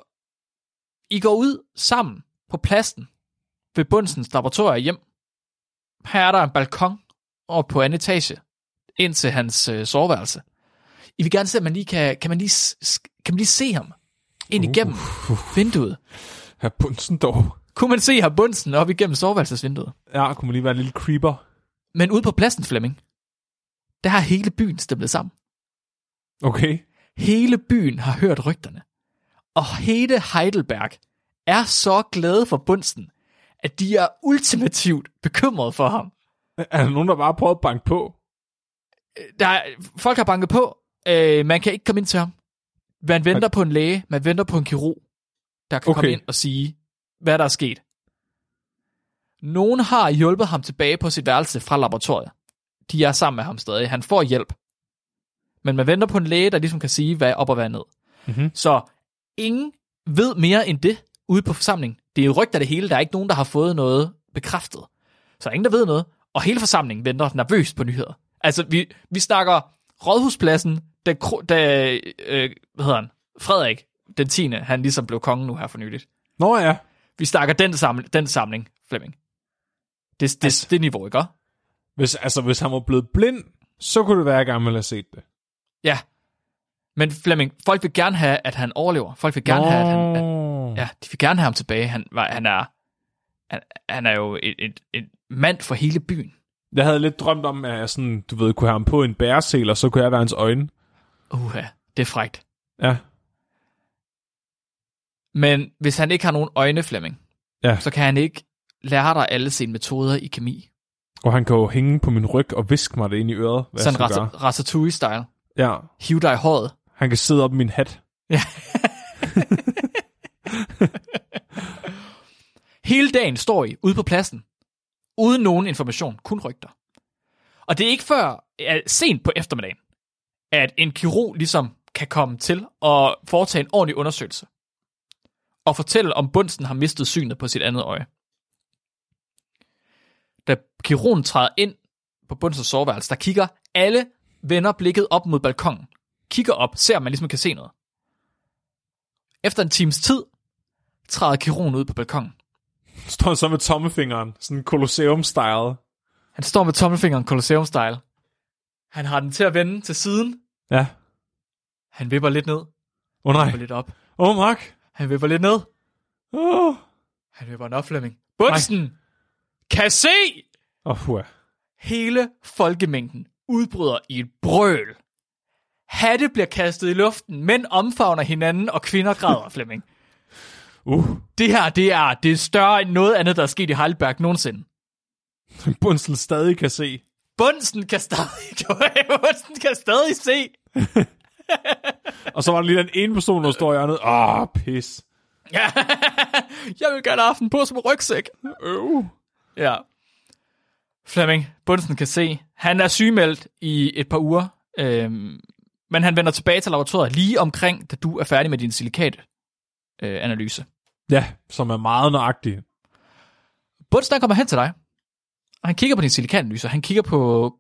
I går ud sammen på pladsen ved Bundsens laboratorium hjem. Her er der en balkon over på anden etage, ind til hans øh, soveværelse. I vil gerne se, at man lige kan, kan, man lige, kan man lige se ham ind igennem vinduet. herr Bunsen dog. Kunne man se her Bundsen op igennem soveværelsesvinduet? Ja, kunne man lige være en lille creeper. Men ude på pladsen, Flemming, der har hele byen stemlet sammen. Okay. Hele byen har hørt rygterne. Og hele Heidelberg er så glade for Bunsen, at de er ultimativt bekymrede for ham. (laughs) Er der nogen, der bare prøver at banke på? Der er, folk har banket på. Øh, man kan ikke komme ind til ham. Man venter på en læge, man venter på en kirurg, der kan okay. komme Okay. ind og sige, hvad der er sket. Nogen har hjulpet ham tilbage på sit værelse fra laboratoriet. De er sammen med ham stadig. Han får hjælp. Men man venter på en læge, der ligesom kan sige, hvad er op og hvad er ned. Mhm. Så ingen ved mere end det ude på forsamlingen. Det er jo rygter det hele. Der er ikke nogen, der har fået noget bekræftet. Så der er ingen, der ved noget. Og hele forsamlingen venter nervøst på nyheder. Altså, vi, vi snakker Rådhuspladsen, da, da øh, hvad hedder han? Frederik, den 10. han ligesom blev konge nu her for nyligt. Nå ja. Vi snakker den, samling, den samling, Flemming. Det, det, Altså- det niveau, ikke? Hvis, altså, hvis han var blevet blind, så kunne det være, at jeg gerne ville have set det. Ja. Men Flemming, folk vil gerne have, at han overlever. Folk vil gerne have, at han... At, Nå. ja, de vil gerne have ham tilbage. Han, var- han er... Han, han er jo et, et, et mand for hele byen. Jeg havde lidt drømt om, at jeg sådan, du ved, kunne have ham på en bæresel, og så kunne jeg være hans øjne. Uha, det er frægt. Ja. Men hvis han ikke har nogen øjne, Flemming, Ja. så kan han ikke lære dig alle sine metoder i kemi. Og han kan jo hænge på min ryg og viske mig det ind i øret, hvad Sådan rat- Ratatouille-style. Ja. Hiv dig i håret. Han kan sidde op i min hat. (laughs) Hele dagen står I ude på pladsen, uden nogen information, kun rygter. Og det er ikke før uh, sent på eftermiddagen, at en kirurg ligesom kan komme til og foretage en ordentlig undersøgelse. Og fortælle, om Bunsen har mistet synet på sit andet øje. Da kirurgen træder ind på Bunsens soveværelse, der kigger alle vender blikket op mod balkongen. Kigger op, ser om man ligesom kan se noget. Efter en times tid, træder kirurgen ud på balkongen. Står han så med tommefingeren, sådan Colosseum-style. Han står med tommelfingeren Colosseum-style. Han har den til at vende til siden. Ja. Han vipper lidt ned. Åh oh, nej. Vipper lidt op. Åh, oh, Mark. Han vipper lidt ned. Åh, Han vipper den op, Flemming. Bunsen kan se! oh, uh. Hele folkemængden udbryder i et brøl. Hatte bliver kastet i luften, mænd omfavner hinanden, og kvinder græder, (laughs) Flemming. Uh. Det her, det er, det er større end noget andet, der er sket i Heidelberg nogensinde. (laughs) Bundsel stadig kan se. Bunsen kan stadig, (laughs) Bunsen kan stadig se. (laughs) Og så var der lige den ene person, der står i hjørnet. Åh, oh, pis. Ja. Jeg vil gerne have haft den på som rygsæk. Øv. Ja. Flemming, Bunsen kan se. Han er sygemeldt i et par uger, øhm, men han vender tilbage til laboratoriet lige omkring, da du er færdig med din silikatanalyse. Ja, som er meget nøjagtig. Han kommer hen til dig, og han kigger på din silikatanalyse. Han kigger på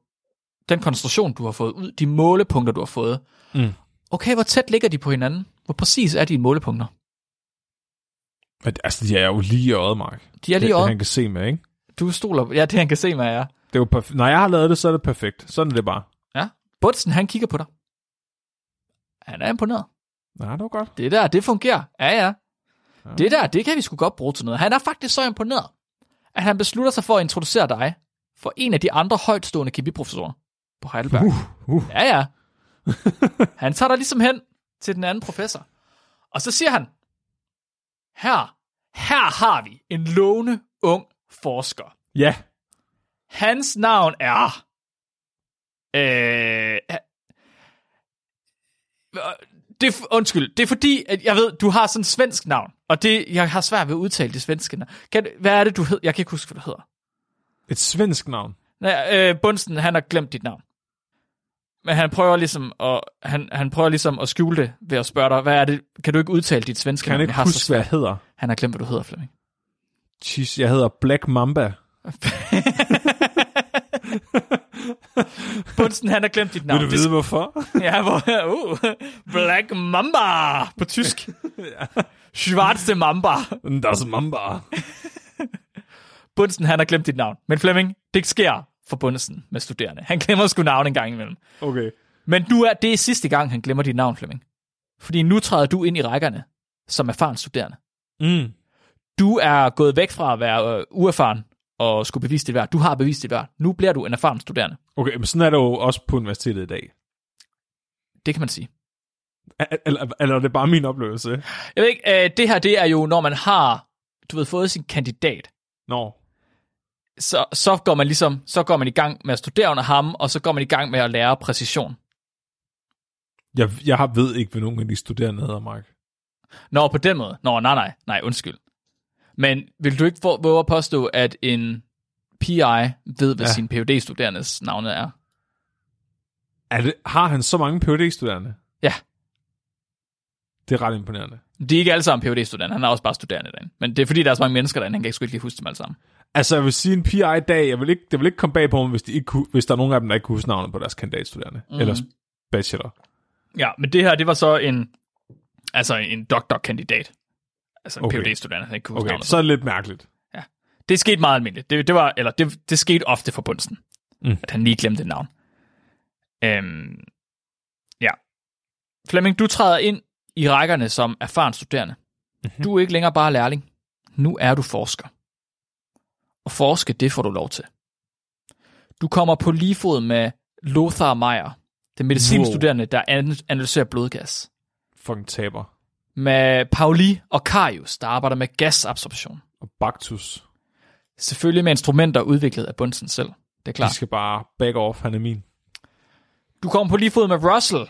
den koncentration, du har fået ud, de målepunkter, du har fået. Mm. Okay, hvor tæt ligger de på hinanden? Hvor præcis er dine målepunkter? Men, altså, de er jo lige i øjet, Mark. De er lige det, over. han kan se med, ikke? Du stoler. Ja, det han kan se med jer. Det er jo perf- Når jeg har lavet det, så er det perfekt. Sådan er det bare. Ja. Bunsen, han kigger på dig. Han er imponeret. Nej, det var godt. Det der, det fungerer. Ja, ja. Det der, det kan vi sgu godt bruge til noget. Han er faktisk så imponeret, at han beslutter sig for at introducere dig for en af de andre højtstående kemiprofessorer på Heidelberg. Uh, uh. Ja, ja. (laughs) Han tager dig ligesom hen til den anden professor. Og så siger han, her, her har vi en lovende ung forsker. Ja. Hans navn er... Øh, det er, undskyld, det er fordi, at jeg ved, du har sådan et svensk navn, og det, jeg har svært ved at udtale det svenske navn. Kan, hvad er det, du hedder? Jeg kan ikke huske, hvad du hedder. Et svensk navn. Nej, øh, Bunsen, han har glemt dit navn. Men han prøver ligesom at, han, han prøver ligesom at skjule det ved at spørge dig, hvad er det, kan du ikke udtale dit svenske Kan navn? jeg ikke Jeg huske, hvad jeg hedder? Han har glemt, hvad du hedder, Flemming. Jeez, jeg hedder Black Mamba. (laughs) Bunsen, han har glemt dit navn. Vil du vide, hvorfor? (laughs) Ja, hvor, uh, Black Mamba på tysk. (laughs) Schwarze Mamba. Das Mamba. Bunsen, han har glemt dit navn. Men Flemming, det sker for Bunsen med studerende. Han glemmer sgu navn en gang imellem. Okay. Men nu er det sidste gang, han glemmer dit navn, Flemming. Fordi nu træder du ind i rækkerne som erfaren studerende. Mm. Du er gået væk fra at være øh, uerfaren og skulle bevise dit værd. Du har bevist dit værd. Nu bliver du en erfaren studerende. Okay, men sådan er det jo også på universitetet i dag. Det kan man sige. Er- Eller, eller er det bare min oplevelse? Jeg ved ikke, øh, det her det er jo, når man har, du ved, fået sin kandidat. Nå, så, så går man ligesom, så går man i gang med at studere under ham, og så går man i gang med at lære præcision. jeg, jeg har ved ikke, hvad nogen af de studerende hedder, Mark. Nå, på den måde. Nå, nej, nej, nej, undskyld. Men vil du ikke få- våge at påstå, at en PI ved, hvad ja. sin phd studerendes navne er? Er det, har han så mange phd studerende Ja. Det er ret imponerende. De er ikke alle sammen phd studerende han er også bare studerende derinde. Men det er fordi, der er så mange mennesker derinde, han kan ikke sgu ikke lige huske dem alle sammen. Altså, jeg vil sige en PI i dag, jeg vil ikke, det vil ikke komme bag på mig, hvis, de ikke kunne, hvis der er nogen af dem, der ikke kunne huske navnet på deres kandidatstuderende. Mm. Eller bachelor. Ja, men det her, det var så en, altså en doktorkandidat. Altså en Okay. phd studerende han ikke kunne huske Okay, så er det lidt mærkeligt. Det skete meget almindeligt. Det, det var, eller det, det skete ofte for Bunsen, Mm. at han lige glemte et navn. Øhm, ja. Flemming, du træder ind i rækkerne som erfaren studerende. Mm-hmm. Du er ikke længere bare lærling. Nu er du forsker. Og forske, det får du lov til. Du kommer på lige fod med Lothar Meyer, den medicinstuderende, der an- analyserer blodgas. Fucking taber. Med Pauli og Karius, der arbejder med gasabsorption. Og Baktus. Selvfølgelig med instrumenter udviklet af Bunsen selv. Det er De klart. skal bare back off, han er min. Du kommer på lige fod med Russell,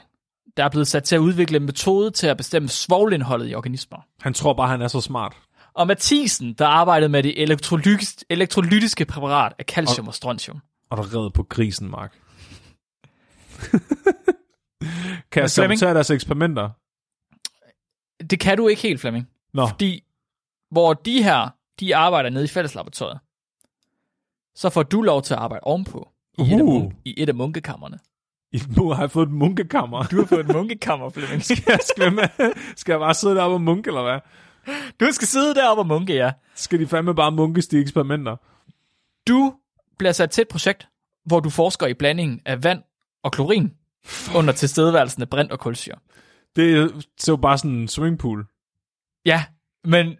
der er blevet sat til at udvikle en metode til at bestemme svovlindholdet i organismer. Han tror bare, han er så smart. Og Mathisen, der arbejdede med det elektrolytiske, elektrolytiske præparat af calcium og strontium. Og der redder på grisen, Mark. (laughs) kan jeg sabotere deres eksperimenter? Det kan du ikke helt, Flemming. Nå, Fordi, hvor de her, de arbejder nede i fælleslaboratoriet, så får du lov til at arbejde ovenpå i, et, af, Uh. mun- i et af munkekammerne. I- nu har jeg fået et munkekammer. Du har fået et munkekammer, Flemming. (laughs) skal, jeg, skal, jeg skal jeg bare sidde deroppe og munke, eller hvad? Du skal sidde deroppe og munke, ja. Skal de fandme bare munkes de eksperimenter? Du bliver sat til et projekt, hvor du forsker i blandingen af vand og klorin under tilstedeværelsen af brint og kulsyre. Det er så bare sådan en swimmingpool. Ja, men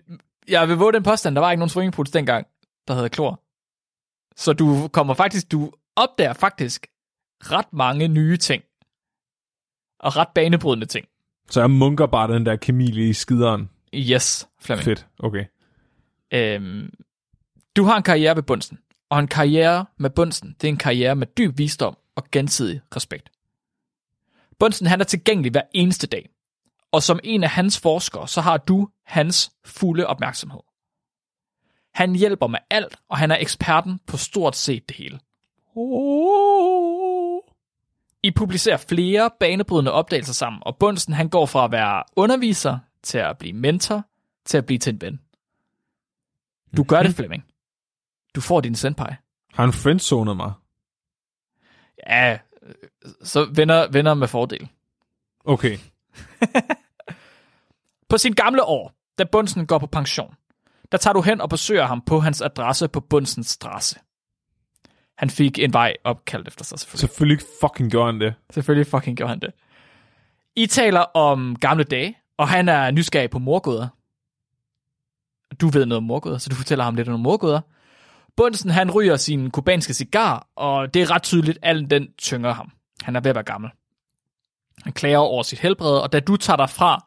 jeg vil våge den påstand, der var ikke nogen swimmingpools dengang, der hedder klor. Så du kommer faktisk, du opdager faktisk ret mange nye ting. Og ret banebrydende ting. Så jeg munker bare den der kemi lige i skideren. Yes, Flemming. Fedt, okay. Øhm, du har en karriere ved Bunsen, og en karriere med Bunsen, det er en karriere med dyb visdom og gensidig respekt. Bunsen, han er tilgængelig hver eneste dag, og som en af hans forskere, så har du hans fulde opmærksomhed. Han hjælper med alt, og han er eksperten på stort set det hele. I publicerer flere banebrydende opdagelser sammen, og Bunsen han går fra at være underviser til at blive mentor, til at blive til en ven. Du gør det, Flemming. Du får din senpai. Har han friendzonet mig? Ja, så venner, venner med fordel. Okay. (laughs) På sin gamle år, da Bunsen går på pension, der tager du hen og besøger ham på hans adresse på Bunsens Strasse. Han fik en vej opkaldt efter sig, selvfølgelig. Selvfølgelig fucking gjorde han det. Selvfølgelig fucking gjorde han det. I taler om gamle dage, og han er nysgerrig på morgåder. Du ved noget om morgåder, så du fortæller ham lidt om morgåder. Bunsen, han ryger sin kubanske cigar, og det er ret tydeligt, at al den tynger ham. Han er ved at være gammel. Han klager over sit helbred, og da du tager dig fra,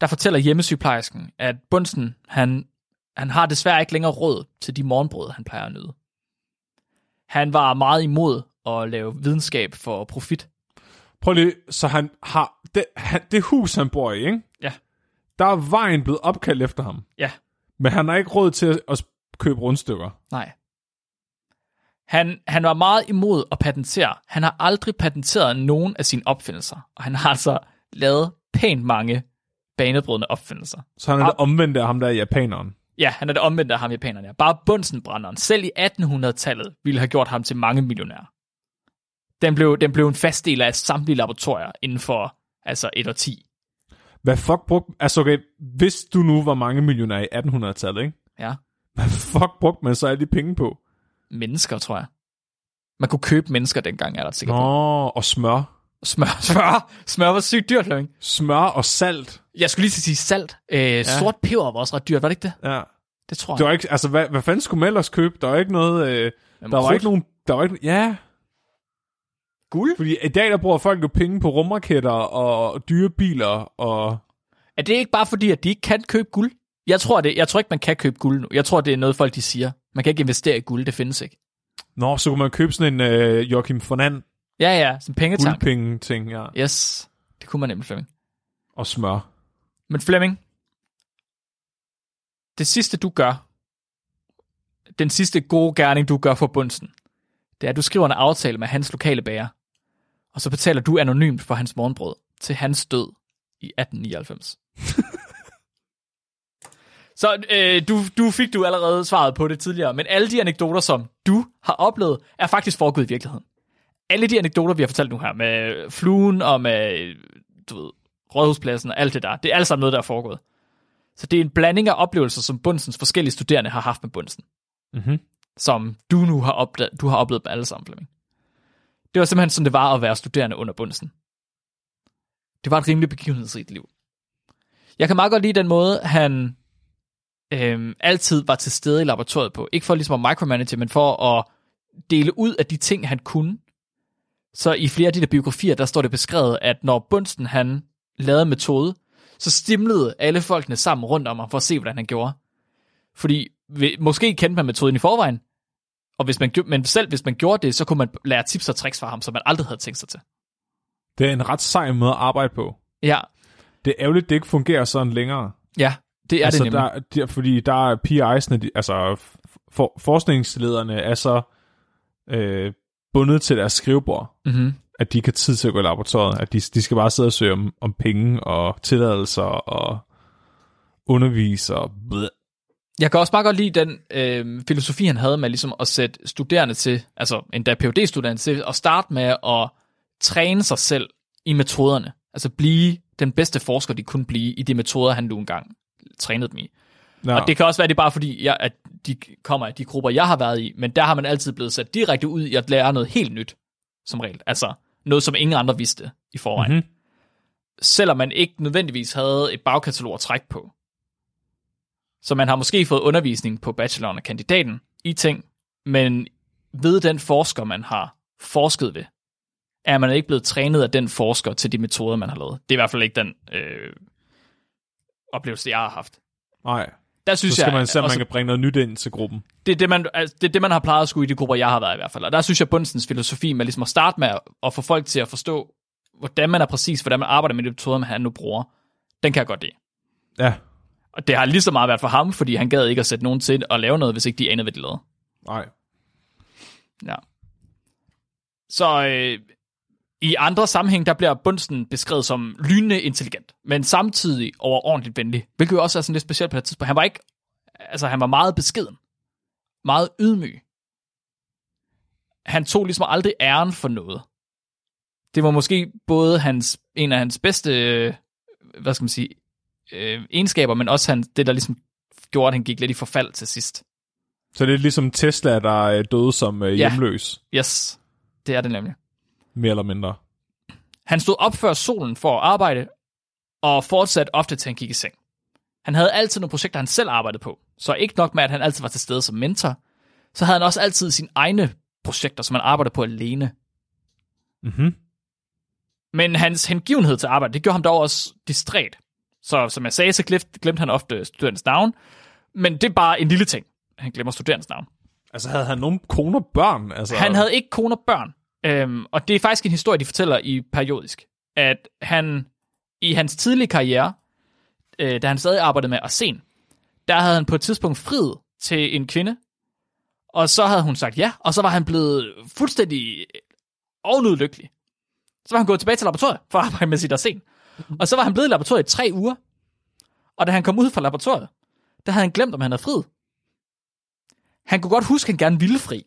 der fortæller hjemmesygeplejersken, at Bunsen, han, han har desværre ikke længere råd til de morgenbrød, han plejer at nyde. Han var meget imod at lave videnskab for profit. Prøv lige, så han har... Det, han, det hus, han bor i, ikke? Ja. Der er vejen blevet opkaldt efter ham. Ja, Men han har ikke råd til at, at købe rundstykker. nej. Han, han var meget imod at patentere. Han har aldrig patenteret nogen af sine opfindelser, og han har altså lavet pænt mange banebrydende opfindelser. Så han er det omvendte af ham der japaneren. Ja, han er det omvendte af ham japanerne. er. Bare Bunsenbrænderen, selv i 1800-tallet, ville have gjort ham til mange millionærer. Den blev, den blev en fast del af samtlige laboratorier inden for altså et og ti. Hvad fuck brugte... Altså okay, hvis du nu var mange millionær i 1800-tallet, ikke? Ja. Hvad fuck brugte man så alle de penge på? Mennesker, tror jeg. Man kunne købe mennesker dengang, er der sikkert på. Nå, og smør. Smør, (laughs) smør, smør var sygt dyrt, Flemming. Smør og salt. Jeg skulle lige til at sige salt. Øh, ja. Sort peber var også ret dyrt, var det ikke det? Ja. Det tror jeg. Det var ikke, altså, hvad, hvad fanden skulle man ellers købe? Der var ikke noget... Øh, der var krudt. ikke nogen... Der var ikke, ja, Guld? fordi i dag der bruger folk jo penge på rumraketter og dyre biler og... Er det ikke bare fordi, at de ikke kan købe guld? Jeg tror, det, jeg tror ikke, man kan købe guld nu. Jeg tror, det er noget, folk de siger. Man kan ikke investere i guld, det findes ikke. Nå, så kunne man købe sådan en øh, Joachim Fernand Ja, ja, som pengetank. guldpenge-ting, ja. Yes, det kunne man nemlig, Flemming. Og smør. Men Flemming, det sidste du gør, den sidste gode gerning du gør for Bunsen, det er, at du skriver en aftale med hans lokale bager, og så betaler du anonymt for hans morgenbrød til hans død i 1899. (laughs) så øh, du, du fik du allerede svaret på det tidligere, men alle de anekdoter, som du har oplevet, er faktisk foregået i virkeligheden. Alle de anekdoter, vi har fortalt nu her, med fluen og med du ved, rådhuspladsen og alt det der, det er alt sammen noget, der er foregået. Så det er en blanding af oplevelser, som Bundsens forskellige studerende har haft med Bundsen, Mhm. som du nu har, opdaget, du har oplevet med alle sammen, Flemming. Det var simpelthen sådan, det var at være studerende under Bundsen. Det var et rimelig begivenhedsrigt liv. Jeg kan meget godt lide den måde, han øhm, altid var til stede i laboratoriet på. Ikke for ligesom at micromanage, men for at dele ud af de ting, han kunne. Så i flere af de der biografier, der står det beskrevet, at når Bunsen han lavede metode, så stimlede alle folkene sammen rundt om ham for at se, hvordan han gjorde. Fordi måske kendte man metoden i forvejen, og hvis man, men selv hvis man gjorde det, så kunne man lære tips og tricks fra ham, som man aldrig havde tænkt sig til. Det er en ret sej måde at arbejde på. Ja, Det er ærgerligt, det ikke fungerer sådan længere. ja det er altså, det nemlig. der, der, fordi der er PI's'ne, de, altså for, forskningslederne er så øh, bundet til deres skrivebord, Mm-hmm. at de ikke har tid til at gå i laboratoriet. At de, de skal bare sidde og søge om, om penge og tilladelser og undervise og bleh. Jeg kan også bare godt lide den øh, filosofi, han havde med ligesom at sætte studerende til, altså endda phd studerende til, at starte med at træne sig selv i metoderne. Altså blive den bedste forsker, de kunne blive i de metoder, han nu engang trænede dem i. Ja. Og det kan også være, det er bare fordi, jeg, at de kommer af de grupper, jeg har været i, men der har man altid blevet sat direkte ud i at lære noget helt nyt, som regel. Altså noget, som ingen andre vidste i forvejen. Mhm. Selvom man ikke nødvendigvis havde et bagkatalog at trække på. Så man har måske fået undervisning på bacheloren og kandidaten i ting, men ved den forsker, man har forsket ved, er man ikke blevet trænet af den forsker til de metoder, man har lavet. Det er i hvert fald ikke den øh, oplevelse, jeg har haft. Nej, Der synes så skal jeg, man se, om man også- kan bringe noget nyt ind til gruppen. det er det, man, altså, det er det, man har plejet at skulle i de grupper, jeg har været i hvert fald. Og der synes jeg, Bundsens filosofi med ligesom at starte med at, at få folk til at forstå, hvordan man er præcis, hvordan man arbejder med de metoder, man nu bruger, den kan jeg godt lide. Ja, Og det har lige så meget været for ham, fordi han gad ikke at sætte nogen til at lave noget, hvis ikke de anede, hvad de lavede. nej. Ja. Så øh, i andre sammenhæng, der bliver Bundsen beskrevet som lynende intelligent, men samtidig overordentligt venlig, hvilket jo også er sådan lidt specielt på det tidspunkt. Han var ikke, altså han var meget beskeden, meget ydmyg. Han tog ligesom aldrig æren for noget. Det var måske både hans, en af hans bedste, øh, hvad skal man sige, øh, egenskaber, men også han, det, der ligesom gjorde, at han gik lidt i forfald til sidst. Så det er ligesom Tesla, der er døde som øh, Ja. hjemløs, Yes, det er det nemlig. Mere eller mindre. Han stod op før solen for at arbejde, og fortsatte ofte til han gik i seng. Han havde altid nogle projekter, han selv arbejdede på, så ikke nok med, at han altid var til stede som mentor, så havde han også altid sine egne projekter, som han arbejdede på alene. Mhm. Men hans hengivenhed til arbejde, det gjorde ham dog også distræt. Så som jeg sagde, så glemte, glemte han ofte studerendens navn, men det er bare en lille ting. Han glemmer studerendens navn. Altså, havde han nogle koner og børn? Altså, Han havde ikke kone og børn. Øhm, og det er faktisk en historie, de fortæller i periodisk. At han i hans tidlige karriere, øh, da han stadig arbejdede med arsen, der havde han på et tidspunkt friet til en kvinde, og så havde hun sagt ja, og så var han blevet fuldstændig øh, ovenud lykkelig. Så var han gået tilbage til laboratoriet for at arbejde med sit arsen. Og så var han blevet i laboratoriet i tre uger. Og da han kom ud fra laboratoriet, der havde han glemt, om han havde frid. Han kunne godt huske, at han gerne ville fri.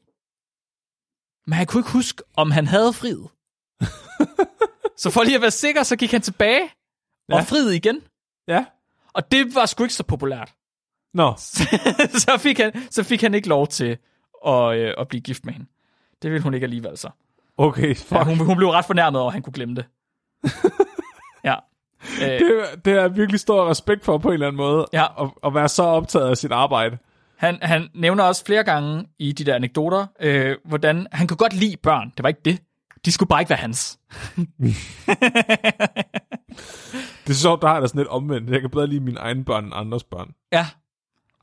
Men han kunne ikke huske, om han havde friet. (laughs) så for lige at være sikker, så gik han tilbage og Ja. friede igen. Ja. Og det var sgu ikke så populært. Nå, (laughs) så, fik han, så fik han ikke lov til at, øh, at blive gift med hende. Det ville hun ikke alligevel så. okay, fuck. Ja, hun, hun blev ret fornærmet over, at han kunne glemme det. (laughs) ja. Det, det er virkelig stor respekt for på en eller anden måde, Ja. at, at være så optaget af sit arbejde. Han, han nævner også flere gange i de der anekdoter, øh, hvordan han kunne godt lide børn. Det var ikke det. De skulle bare ikke være hans. (laughs) Det er sjovt, der har da sådan lidt omvendt. Jeg kan bedre lide mine egne børn end andres børn. Ja,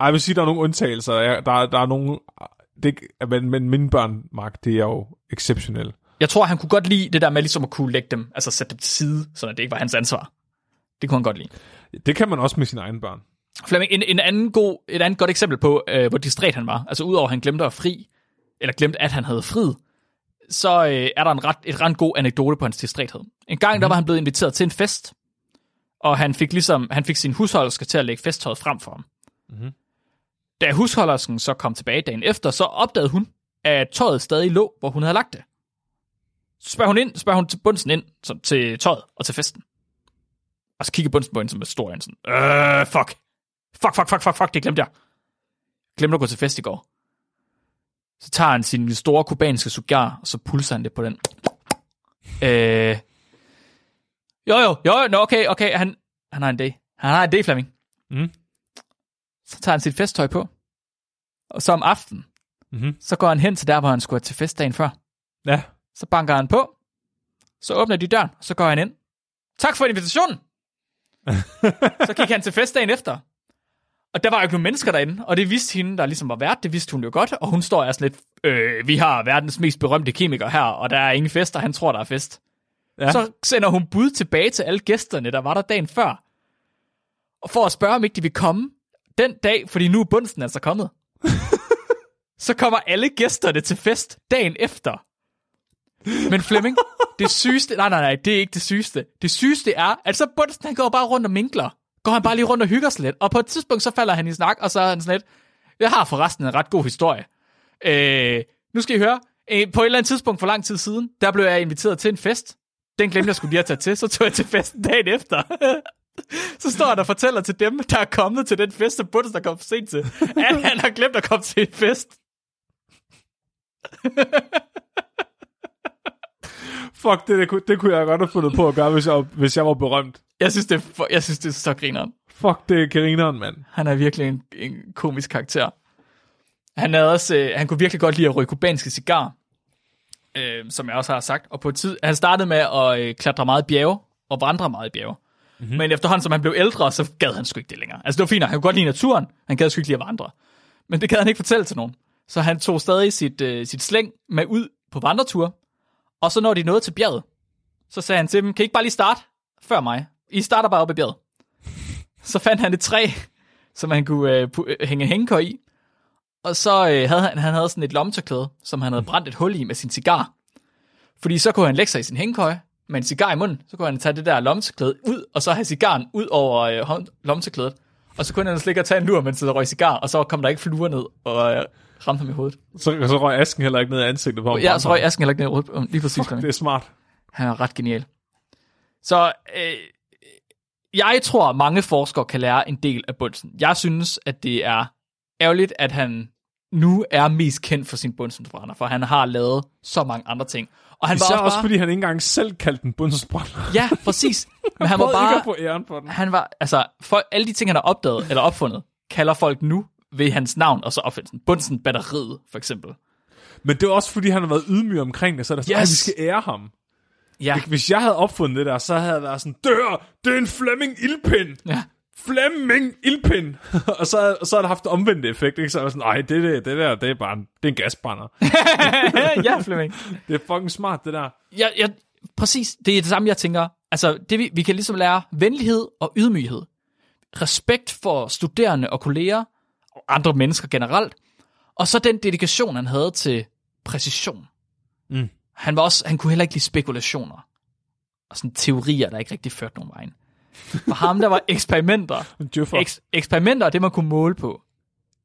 Ej, jeg vil sige, der er nogle undtagelser. Jeg- Der, der er nogle... Det, men, men mine børn, Mark, det er jo exceptionelle. Jeg tror, han kunne godt lide det der med ligesom at kunne lægge dem, altså sætte dem til side, så det ikke var hans ansvar. Det kunne han godt lide. Det kan man også med sine egne børn. Flemming, en, en anden god, et andet godt eksempel på, øh, hvor distræt han var, altså udover at han glemte at fri, eller glemte, at han havde frid, så øh, er der en ret, et ret god anekdote på hans distræthed. En gang, mm. der var han blevet inviteret til en fest, og han fik ligesom, han fik sin husholderske til at lægge festtøjet frem for ham. Mhm. Da husholdersken så kom tilbage dagen efter, så opdagede hun, at tøjet stadig lå, hvor hun havde lagt det. Så spørger hun ind, spørger hun til bundsen ind, så, til tøjet og til festen. Og så kigger bundsen på hende som er stor, og sådan, øh, fuck. Fuck, fuck, fuck, fuck, fuck, det glemte jeg. Glemte at gå til fest i går. Så tager han sin store kubanske cigar, og så pulser han det på den. Øh, jo, jo, jo, no, okay, okay, han, han har en idé. Han har en idé, Flemming. Mm. Så tager han sit festtøj på. Og så om aftenen, Mhm. så går han hen til der, hvor han skulle til festdagen før. Ja. Så banker han på. Så åbner de døren, og så går han ind. Tak for invitationen! (laughs) så gik han til festdagen efter. Og der var jo ikke nogen mennesker derinde, og det vidste hende, der ligesom var vært, det vidste hun jo godt, og hun står og sådan lidt, øh, vi har verdens mest berømte kemiker her, og der er ingen fest, og han tror, der er fest. Ja. Så sender hun bud tilbage til alle gæsterne, der var der dagen før, og for at spørge, om ikke de vil komme den dag, fordi nu er bunsen altså kommet. (laughs) så kommer alle gæsterne til fest dagen efter. Men Flemming, det sygeste, nej, nej, nej, det er ikke det sygeste. Det sygeste er, at så Bunsen, han går bare rundt og minkler. Går han bare lige rundt og hygger sig lidt. Og på et tidspunkt, så falder han i snak, og så er han sådan lidt, jeg har forresten en ret god historie. Øh, nu skal I høre, øh, på et eller andet tidspunkt for lang tid siden, der blev jeg inviteret til en fest. Den glemte jeg skulle lige at tage til, så tog jeg til festen dagen efter. (laughs) så står han og fortæller til dem, der er kommet til den fest, som Bunsen er kommet for sent til, at han har glemt at komme til en fest. (laughs) Fuck, det, det, kunne, det kunne jeg godt have fundet på at gøre, hvis jeg, hvis jeg var berømt. Jeg synes, det er, for, jeg synes, det er så grineren. Fuck, det er grineren, mand. Han er virkelig en, en komisk karakter. Han, havde også, øh, han kunne virkelig godt lide at ryge kubanske cigar, øh, som jeg også har sagt. Og på et tid, han startede med at øh, klatre meget i bjerge, og vandre meget i bjerge. Mm-hmm. Men efterhånden, som han blev ældre, så gad han sgu ikke det længere. Altså det var fint, han kunne godt lide naturen, han gad sgu ikke lide at vandre. Men det gad han ikke fortælle til nogen. Så han tog stadig sit, øh, sit slæng med ud på vandretur, og så når de nåede til bjerget, så sagde han til dem, kan I ikke bare lige starte før mig? I starter bare op i bjerget. Så fandt han et træ, som han kunne øh, pu- øh, hænge en hængekøj i. Og så øh, havde han, han havde sådan et lommetørklæde, som han havde brændt et hul i med sin cigar. Fordi så kunne han lægge sig i sin hængekøj med en cigar i munden. Så kunne han tage det der lommetørklæde ud, og så have cigaren ud over øh, lommetørklædet. Og så kunne han ellers ligge og tage en lur, mens der røg cigar, og så kom der ikke fluer ned og øh, ramte ham i hovedet. Så, så røg asken heller ikke ned i ansigtet på ham. Ja, så røg asken heller ikke ned i hovedet. Lige præcis. Fuck, det er smart. Han er ret genial. Så øh, jeg tror, at mange forskere kan lære en del af Bunsen. Jeg synes, at det er ærgerligt, at han nu er mest kendt for sin bundsensbrænder, for han har lavet så mange andre ting. Og han Især var også, også, bare, fordi han ikke engang selv kaldte den bundsbrænder. Ja, præcis. Men han var Prøvede ikke bare... få æren for den. Han var, altså, for alle de ting, han har opdaget eller opfundet, kalder folk nu ved hans navn, og så opfindelsen. Bunsen batteriet, for eksempel. Men det er også, fordi han har været ydmyg omkring det, så er der Yes. vi skal ære ham. Ja, Hvis jeg havde opfundet det der, så havde jeg været sådan, dør, det er en Flemming ildpind. ja. Flemming ildpind. (laughs) og så, og så har det haft omvendt effekt, ikke? Så er jeg sådan, nej, det, det, det der, det er bare en, det er en gasbrænder. (laughs) ja, Flemming. (laughs) det er fucking smart, det der. Ja, ja, præcis. Det er det samme, jeg tænker. Altså, det, vi, vi kan ligesom lære venlighed og ydmyghed. Respekt for studerende og kolleger, andre mennesker generelt. Og så den dedikation, han havde til præcision. Mm. Han, var også, han kunne heller ikke lide spekulationer. Og sådan teorier, der ikke rigtig førte nogen vejen. For ham, der var (laughs) eksperimenter. Eks- eksperimenter og det, man kunne måle på.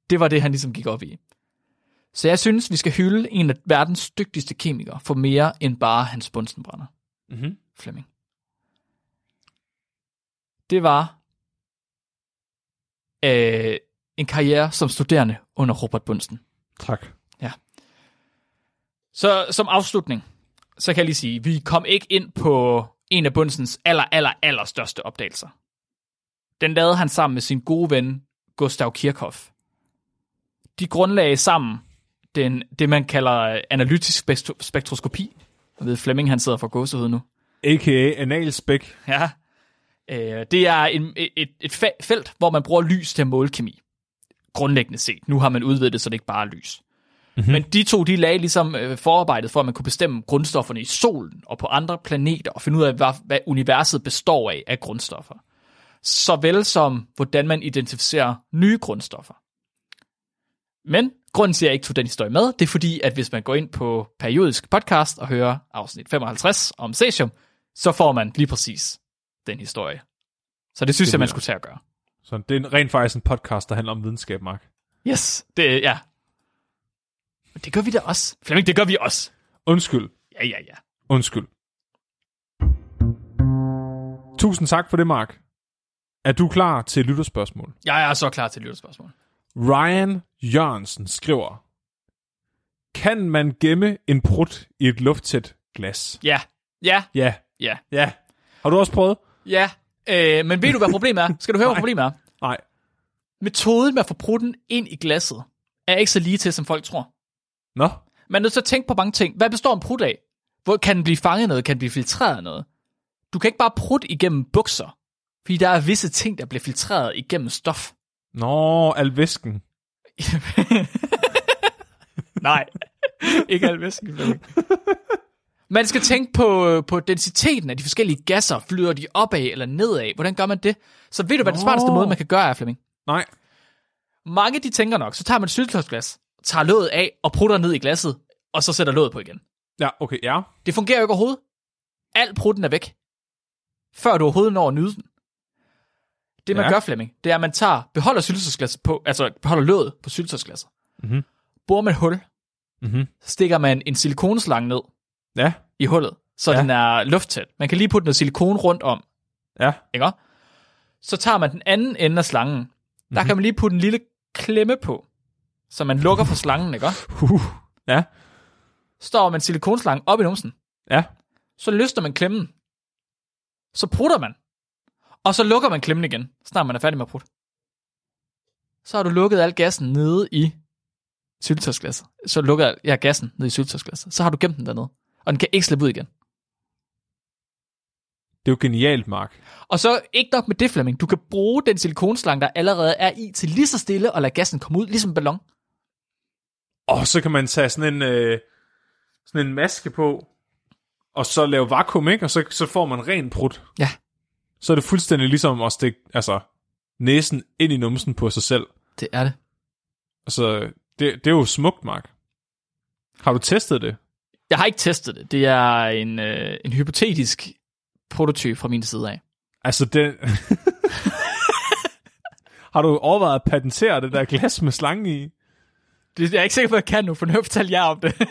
Det var det, han ligesom gik op i. Så jeg synes, vi skal hylde en af verdens dygtigste kemikere for mere end bare hans bunsenbrænder. Mhm. Flemming. Det var øh, en karriere som studerende under Robert Bunsen. Tak. Så som afslutning, så kan jeg lige sige, vi kom ikke ind på en af Bunsens aller, aller, aller største opdagelser. Den lavede han sammen med sin gode ven, Gustav Kirchhoff. De grundlagde sammen den, det, man kalder analytisk spektro- spektroskopi. Jeg ved, Flemming han sidder for gåsehud nu. A.k.a. analspæk. Ja. Øh, det er en, et, et felt, hvor man bruger lys til at måle kemi. Grundlæggende set. Nu har man udvidet det, så det ikke bare er lys. Mm-hmm. Men de to, de lagde ligesom øh, forarbejdet for, at man kunne bestemme grundstofferne i solen og på andre planeter, og finde ud af, hvad, hvad universet består af af grundstoffer. Såvel som, hvordan man identificerer nye grundstoffer. Men grunden til, at jeg ikke tog den historie med, det er fordi, at hvis man går ind på periodisk podcast og hører afsnit 55 om cesium, så får man lige præcis den historie. Så det synes det jeg, man skulle tage at gøre. Så det er rent faktisk en podcast, der handler om videnskab, Mark. Yes, det ja. Men det gør vi da også. Flemming, det gør vi også. Undskyld. Ja, ja, ja. Undskyld. Tusind tak for det, Mark. Er du klar til lytterspørgsmål? Jeg er så klar til lytterspørgsmål. Ryan Jørgensen skriver, Kan man gemme en prut i et lufttæt glas? Ja, ja, Ja. ja, Ja. Har du også prøvet? ja. Øh, men ved du, hvad problemet er? Skal du høre, hvad (laughs) problemet er? Nej. Metoden med at få prutten ind i glasset er ikke så lige til, som folk tror. Nå? Man er nødt til at tænke på mange ting. Hvad består en prut af? Hvor kan den blive fanget noget? Kan den blive filtreret noget? Du kan ikke bare prutte igennem bukser, fordi der er visse ting, der bliver filtreret igennem stof. Nå, al væsken. (laughs) Nej, ikke al væsken. Flemming. (laughs) Man skal tænke på, på densiteten af de forskellige gasser. Flyder de opad eller nedad? Hvordan gør man det? Så ved du, hvad den smarteste Nå. måde, man kan gøre er, Flemming? Nej. Mange de tænker nok, så tager man et syltetøjsglas, tager låget af og prutter ned i glasset, og så sætter låget på igen. Ja, okay, ja. Det fungerer jo ikke overhovedet. Al prutten er væk, før du overhovedet når at nyde den. Det man Ja. gør, Flemming, det er, at man tager, beholder syltetøjsglasset på, altså beholder låget på syltetøjsglasset, Mhm. borer med et hul, Mhm. så stikker man en silikonslange ned Ja, i hullet, så Ja. den er lufttæt. Man kan lige putte noget silikon rundt om, ja. ikke? Så tager man den anden ende af slangen. Der Mhm. mm-hmm. kan man lige putte en lille klemme på, så man lukker for slangen, ikke? Uh. Ja, Står man silikonslangen op i numsen, ja. så løsner man klemmen. Så prutter man. Og så lukker man klemmen igen, snart man er færdig med at prutte. Så har du lukket al gassen nede i syltetøjsglasset. Så lukker jeg gassen nede i syltetøjsglasset. Så har du gemt den dernede. Og den kan ikke slippe ud igen. Det er jo genialt, Mark. Og så ikke nok med det, Flemming. Du kan bruge den silikonslange, der allerede er i, til lige så stille og lade gassen komme ud, ligesom en ballon. Og så kan man tage sådan en, øh, sådan en maske på, og så lave vakuum, ikke? Og så, så får man ren prut. Ja. Så er det fuldstændig ligesom at stikke altså, næsen ind i numsen på sig selv. Det er det. Altså, det, det er jo smukt, Mark. Har du testet det? Jeg har ikke testet det. Det er en, øh, en hypotetisk prototype fra min side af. Altså, det... (laughs) har du overvejet at patentere det der glas med slange i? Det jeg er ikke sikker på, at jeg kan nu, for nu har jeg fortalt jer om det. (laughs)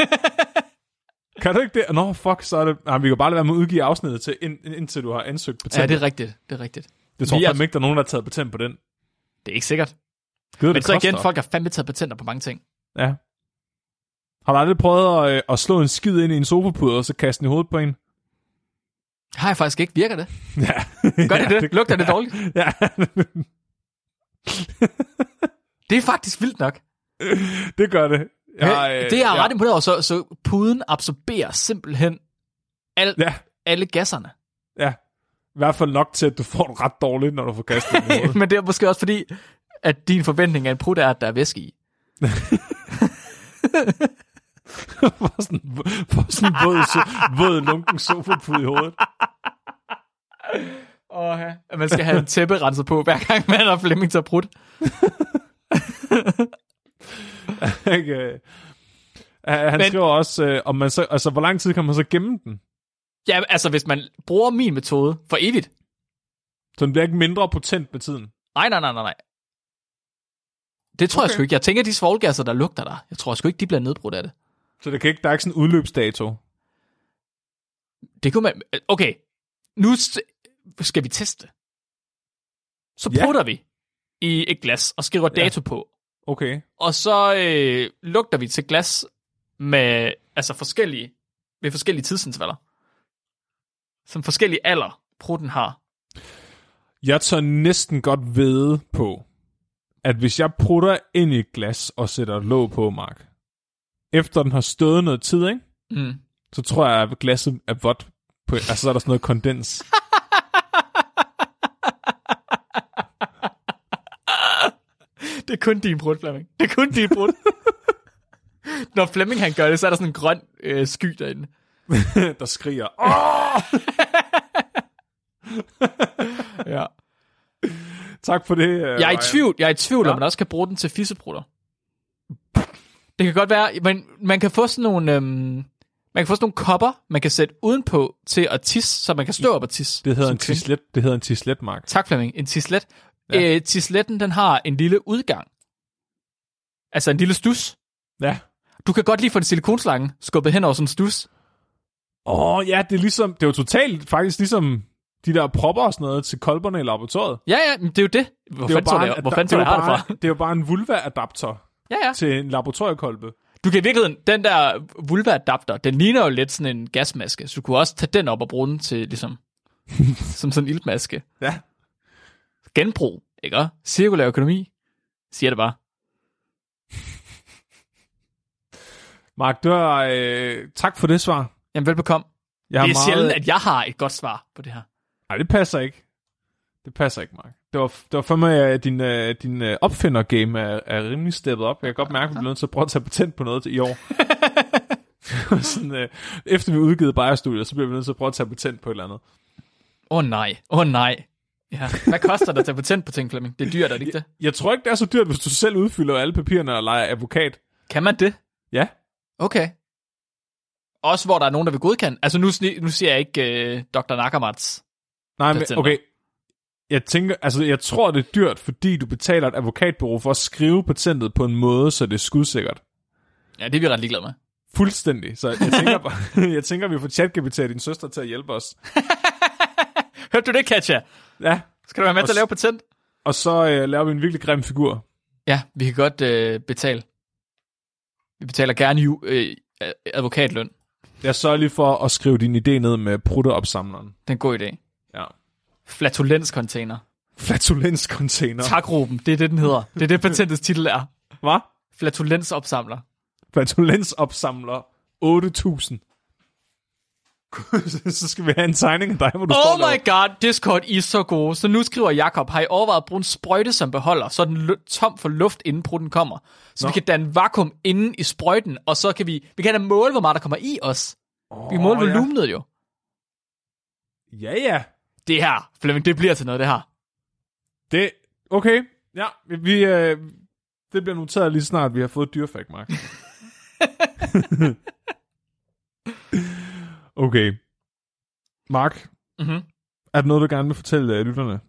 Kan du ikke det? Nå, fuck, så er det... Nej, vi kan bare lade være med at udgive afsnittet til, ind, indtil du har ansøgt patent. ja, det er rigtigt. Det er rigtigt. det tror jeg er- ikke, der er nogen, der har taget patent på den. Det er ikke sikkert. Gud, Men det så igen, koster. folk har fandme taget patenter på mange ting. Ja. Har du aldrig prøvet at, øh, at slå en skid ind i en sofapude, og så kaste den i hovedet på en? Har jeg faktisk ikke. Virker det? (laughs) Ja. Gør det det? (laughs) Lugter det dårligt? (laughs) ja. Det er faktisk vildt nok. det gør det. Ja, øh, det er jeg ja. ret imponeret over. Så, så puden absorberer simpelthen al, Ja, alle gasserne. ja. I hvert fald nok til, at du får det ret dårligt, når du får kastet den. Men det er måske også fordi, at din forventning af en prut er, at der er væske i. (laughs) for sådan, for sådan en våd, so- våd lunken sofapude i hovedet. Åh, ja. At man skal have en tæppe renset på, hver gang man har Flemming til prut. (laughs) Ikke? Øh, Han Men- skriver også, øh, om man så, altså, hvor lang tid kan man så gemme den? Ja, altså hvis man bruger min metode for evigt. Så den bliver ikke mindre potent med tiden. Nej, nej, nej, nej, nej. Det tror okay. jeg Okay. sgu ikke. Jeg tænker, at de svovlgasser, der lugter der, jeg tror sgu ikke, de bliver nedbrudt af det. Så det kan ikke, der er ikke sådan en udløbsdato. Det kunne man... Okay, nu skal vi teste. Så Ja. putter vi i et glas og skriver Ja. dato på. Okay. Og så øh, lugter vi til glas med altså forskellige, ved forskellige tidsintervaller. Som forskellige alder, prutten har. Jeg tør næsten godt vede på, at hvis jeg prutter ind i et glas og sætter låg på, Mark, efter den har stået noget tid, ikke? Mm. så tror jeg, at glasset er vådt. På, altså, så er der sådan noget kondens. det er kun din brud, Flemming. Det er kun din brud. Når Flemming han gør det, så er der sådan en grøn øh, sky derinde. (laughs) der skriger. Åh! (laughs) Ja. Tak for det. øh, Jeg er i tvivl, jeg er i tvivl Ja. om man også kan bruge den til fissebrutter. Det kan godt være, men man kan få sådan nogle, øhm, man kan få sådan nogle kopper, man kan sætte udenpå til at tisse, så man kan stå op og tisse. Det hedder en tislet. Det hedder en tislet, Mark. Tak Flemming, en tislet. Ja. Øh, tisletten, den har en lille udgang. Altså en lille stus. Ja. Du kan godt lige få en silikonslange skubbet hen over sådan en stus. Åh, oh, ja, det er ligesom, det er jo totalt faktisk ligesom de der propper og sådan noget til kolberne i laboratoriet. Ja, ja, men det er jo det. Hvor Det fanden tror jeg, hvor adap- fanden tror det jeg, er jeg jo har det fra? bare, det er jo bare en vulva-adapter Ja, ja. til en laboratoriekolbe. Du kan i virkeligheden, den der vulva-adapter, den ligner jo lidt sådan en gasmaske, så du kunne også tage den op og bruge den til, ligesom, (laughs) som sådan en iltmaske. Ja. Genbrug, ikke? Cirkulær økonomi, siger det bare. (laughs) Mark, var, øh, tak for det svar. Jamen, velbekomme. Jeg Det er meget... sjældent, at jeg har et godt svar på det her. Nej, det passer ikke. Det passer ikke, Mark. Det var, det var for mig, at din, uh, din uh, opfinder-game er, er rimelig steppet op. Jeg kan godt mærke, at vi bliver nødt til at prøve at tage patent på noget til i år. (laughs) Sådan, uh, efter vi udgivet Bayer-studiet, så bliver vi nødt til at prøve at tage patent på et eller andet. Åh oh, nej, åh oh, nej. Ja. Hvad koster det at tage patent på ting, Flemming? Det er dyrt, er det ikke det? Jeg tror ikke, det er så dyrt, hvis du selv udfylder alle papirerne og leger advokat. Kan man det? Ja. Okay. Også hvor der er nogen, der vil godkende. Altså nu, nu siger jeg ikke uh, Dr. Nakamats. Nej, men Patenter. okay. Jeg tænker, altså jeg tror, det er dyrt, fordi du betaler et advokatbureau for at skrive patentet på en måde, så det er skudsikkert. Ja, det er vi ret ligeglade med. Fuldstændig. Så jeg tænker, bare, (laughs) jeg tænker, vi får ChatGPT og din søster til at hjælpe os. (laughs) Hørte du det, Katja? Ja, Skal du være med Og til at lave patent? og så øh, laver vi en virkelig grim figur. Ja, vi kan godt øh, betale. Vi betaler gerne ju, øh, advokatløn. Jeg sørger lige for at skrive din idé ned med prutteopsamleren. Det er en god idé. Flatulenscontainer. Flatulenscontainer. Tak, Ruben. Det er det, den hedder. Det er det, patentets titel er. Hvad? Flatulensopsamler. Flatulensopsamler 8000. (laughs) så skal vi have en tegning af dig, hvor du står Oh og laver- my god, Discord I er så gode. Så nu skriver Jakob, har I overvejet at bruge en sprøjte som beholder, så den lu- tom for luft, inden prutten kommer. Så Nå. vi kan danne vakuum inden i sprøjten, og så kan vi, vi kan da måle, hvor meget der kommer i os. Vi kan måle Åh, ja. volumenet jo. Ja, ja. Det her, Flemming, det bliver til noget, det her. Det, okay. Ja, vi, øh, det bliver noteret lige snart, vi har fået dyrfakt, Mark. (laughs) okay. Mark, Mm-hmm. er der noget, du gerne vil fortælle uh, lytterne?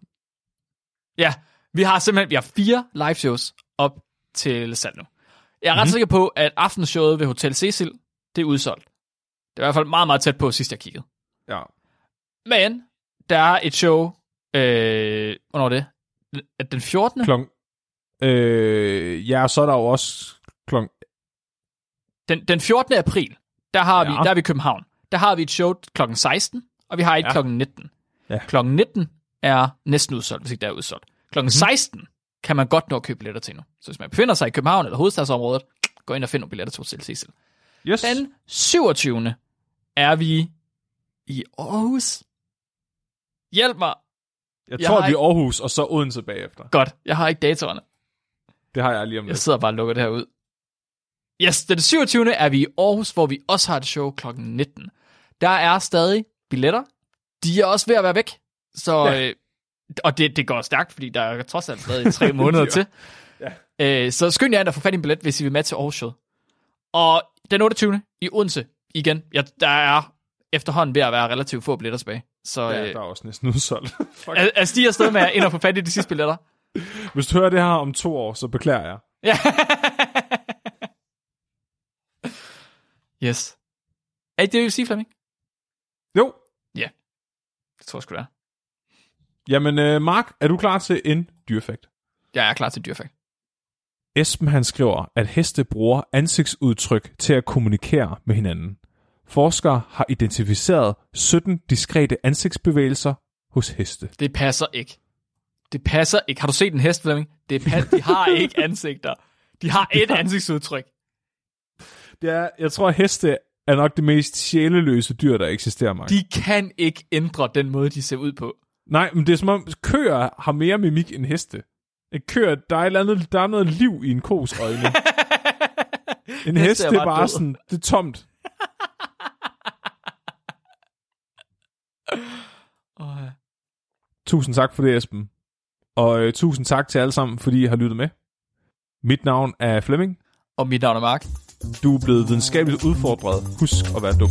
Ja, vi har simpelthen vi har fire live shows op til salg nu. Jeg er ret Mhm. sikker på, at aftenshowet ved Hotel Cecil, det er udsolgt. Det er i hvert fald meget, meget tæt på, sidst jeg kiggede. Ja. Men der er et show, øh, hvornår er det? Det Den 14. Klong, øh, ja, så er der jo også klong, Den, den 14. april, der har Ja. vi, der er vi i København. Der har vi et show klokken 16, og vi har et Ja. klokken 19. Ja. Klokken 19 er næsten udsolgt, hvis ikke der er udsolgt. Klokken Mhm. 16 kan man godt nå at købe billetter til nu. Så hvis man befinder sig i København eller hovedstadsområdet, gå ind og find nogle billetter til Hotel Cecil. yes. Den 27. er vi i Aarhus. Hjælp mig. jeg jeg tror, vi er Aarhus, og så Odense bagefter. Godt, jeg har ikke datoerne. Det har jeg lige om Jeg lidt. sidder bare og lukker det her ud. Yes, den 27. er vi i Aarhus, hvor vi også har et show kl. 19. Der er stadig billetter. De er også ved at være væk. Så, Ja. øh, og det, det går stærkt, fordi der er trods alt stadig tre (laughs) måneder til. Ja. Øh, så skynd jer ind og få fat i en billet, hvis I vil med til Aarhus show. Og den 28. i Odense, igen, ja, der er efterhånden ved at være relativt få billetter tilbage. Så Ja, øh, der er også næsten udsolgt. (laughs) Fuck. er, er stiger afsted med ind og få fat i de sidste billetter. Hvis du hører det her om to år, så beklager jeg. Ja. yes. Er det det, du vil sige, Flemming? Jo. Det tror jeg sgu det er. Jamen, øh, Mark, er du klar til en dyrfakt? Jeg er klar til dyrfakt. Esben han skriver, at heste bruger ansigtsudtryk til at kommunikere med hinanden. Forskere har identificeret 17 diskrete ansigtsbevægelser hos heste. Det passer ikke. Det passer ikke. Har du set en hest, Flemming? Det pas- de har (laughs) ikke ansigter. De har et ansigtsudtryk. Det er, jeg tror, at heste er nok det mest sjæleløse dyr, der eksisterer, Mark. De kan ikke ændre den måde, de ser ud på. Nej, men det er som om køer har mere mimik end heste. En køer, der er, andet, der er noget liv i en kos øjne. (laughs) en hest, det er bare bare død. sådan, det er tomt. Oh, ja. Tusind tak for det, Esben. Og øh, tusind tak til alle sammen, fordi I har lyttet med. Mit navn er Flemming. Og mit navn er Mark. Du er blevet videnskabeligt udfordret. Husk at være dum.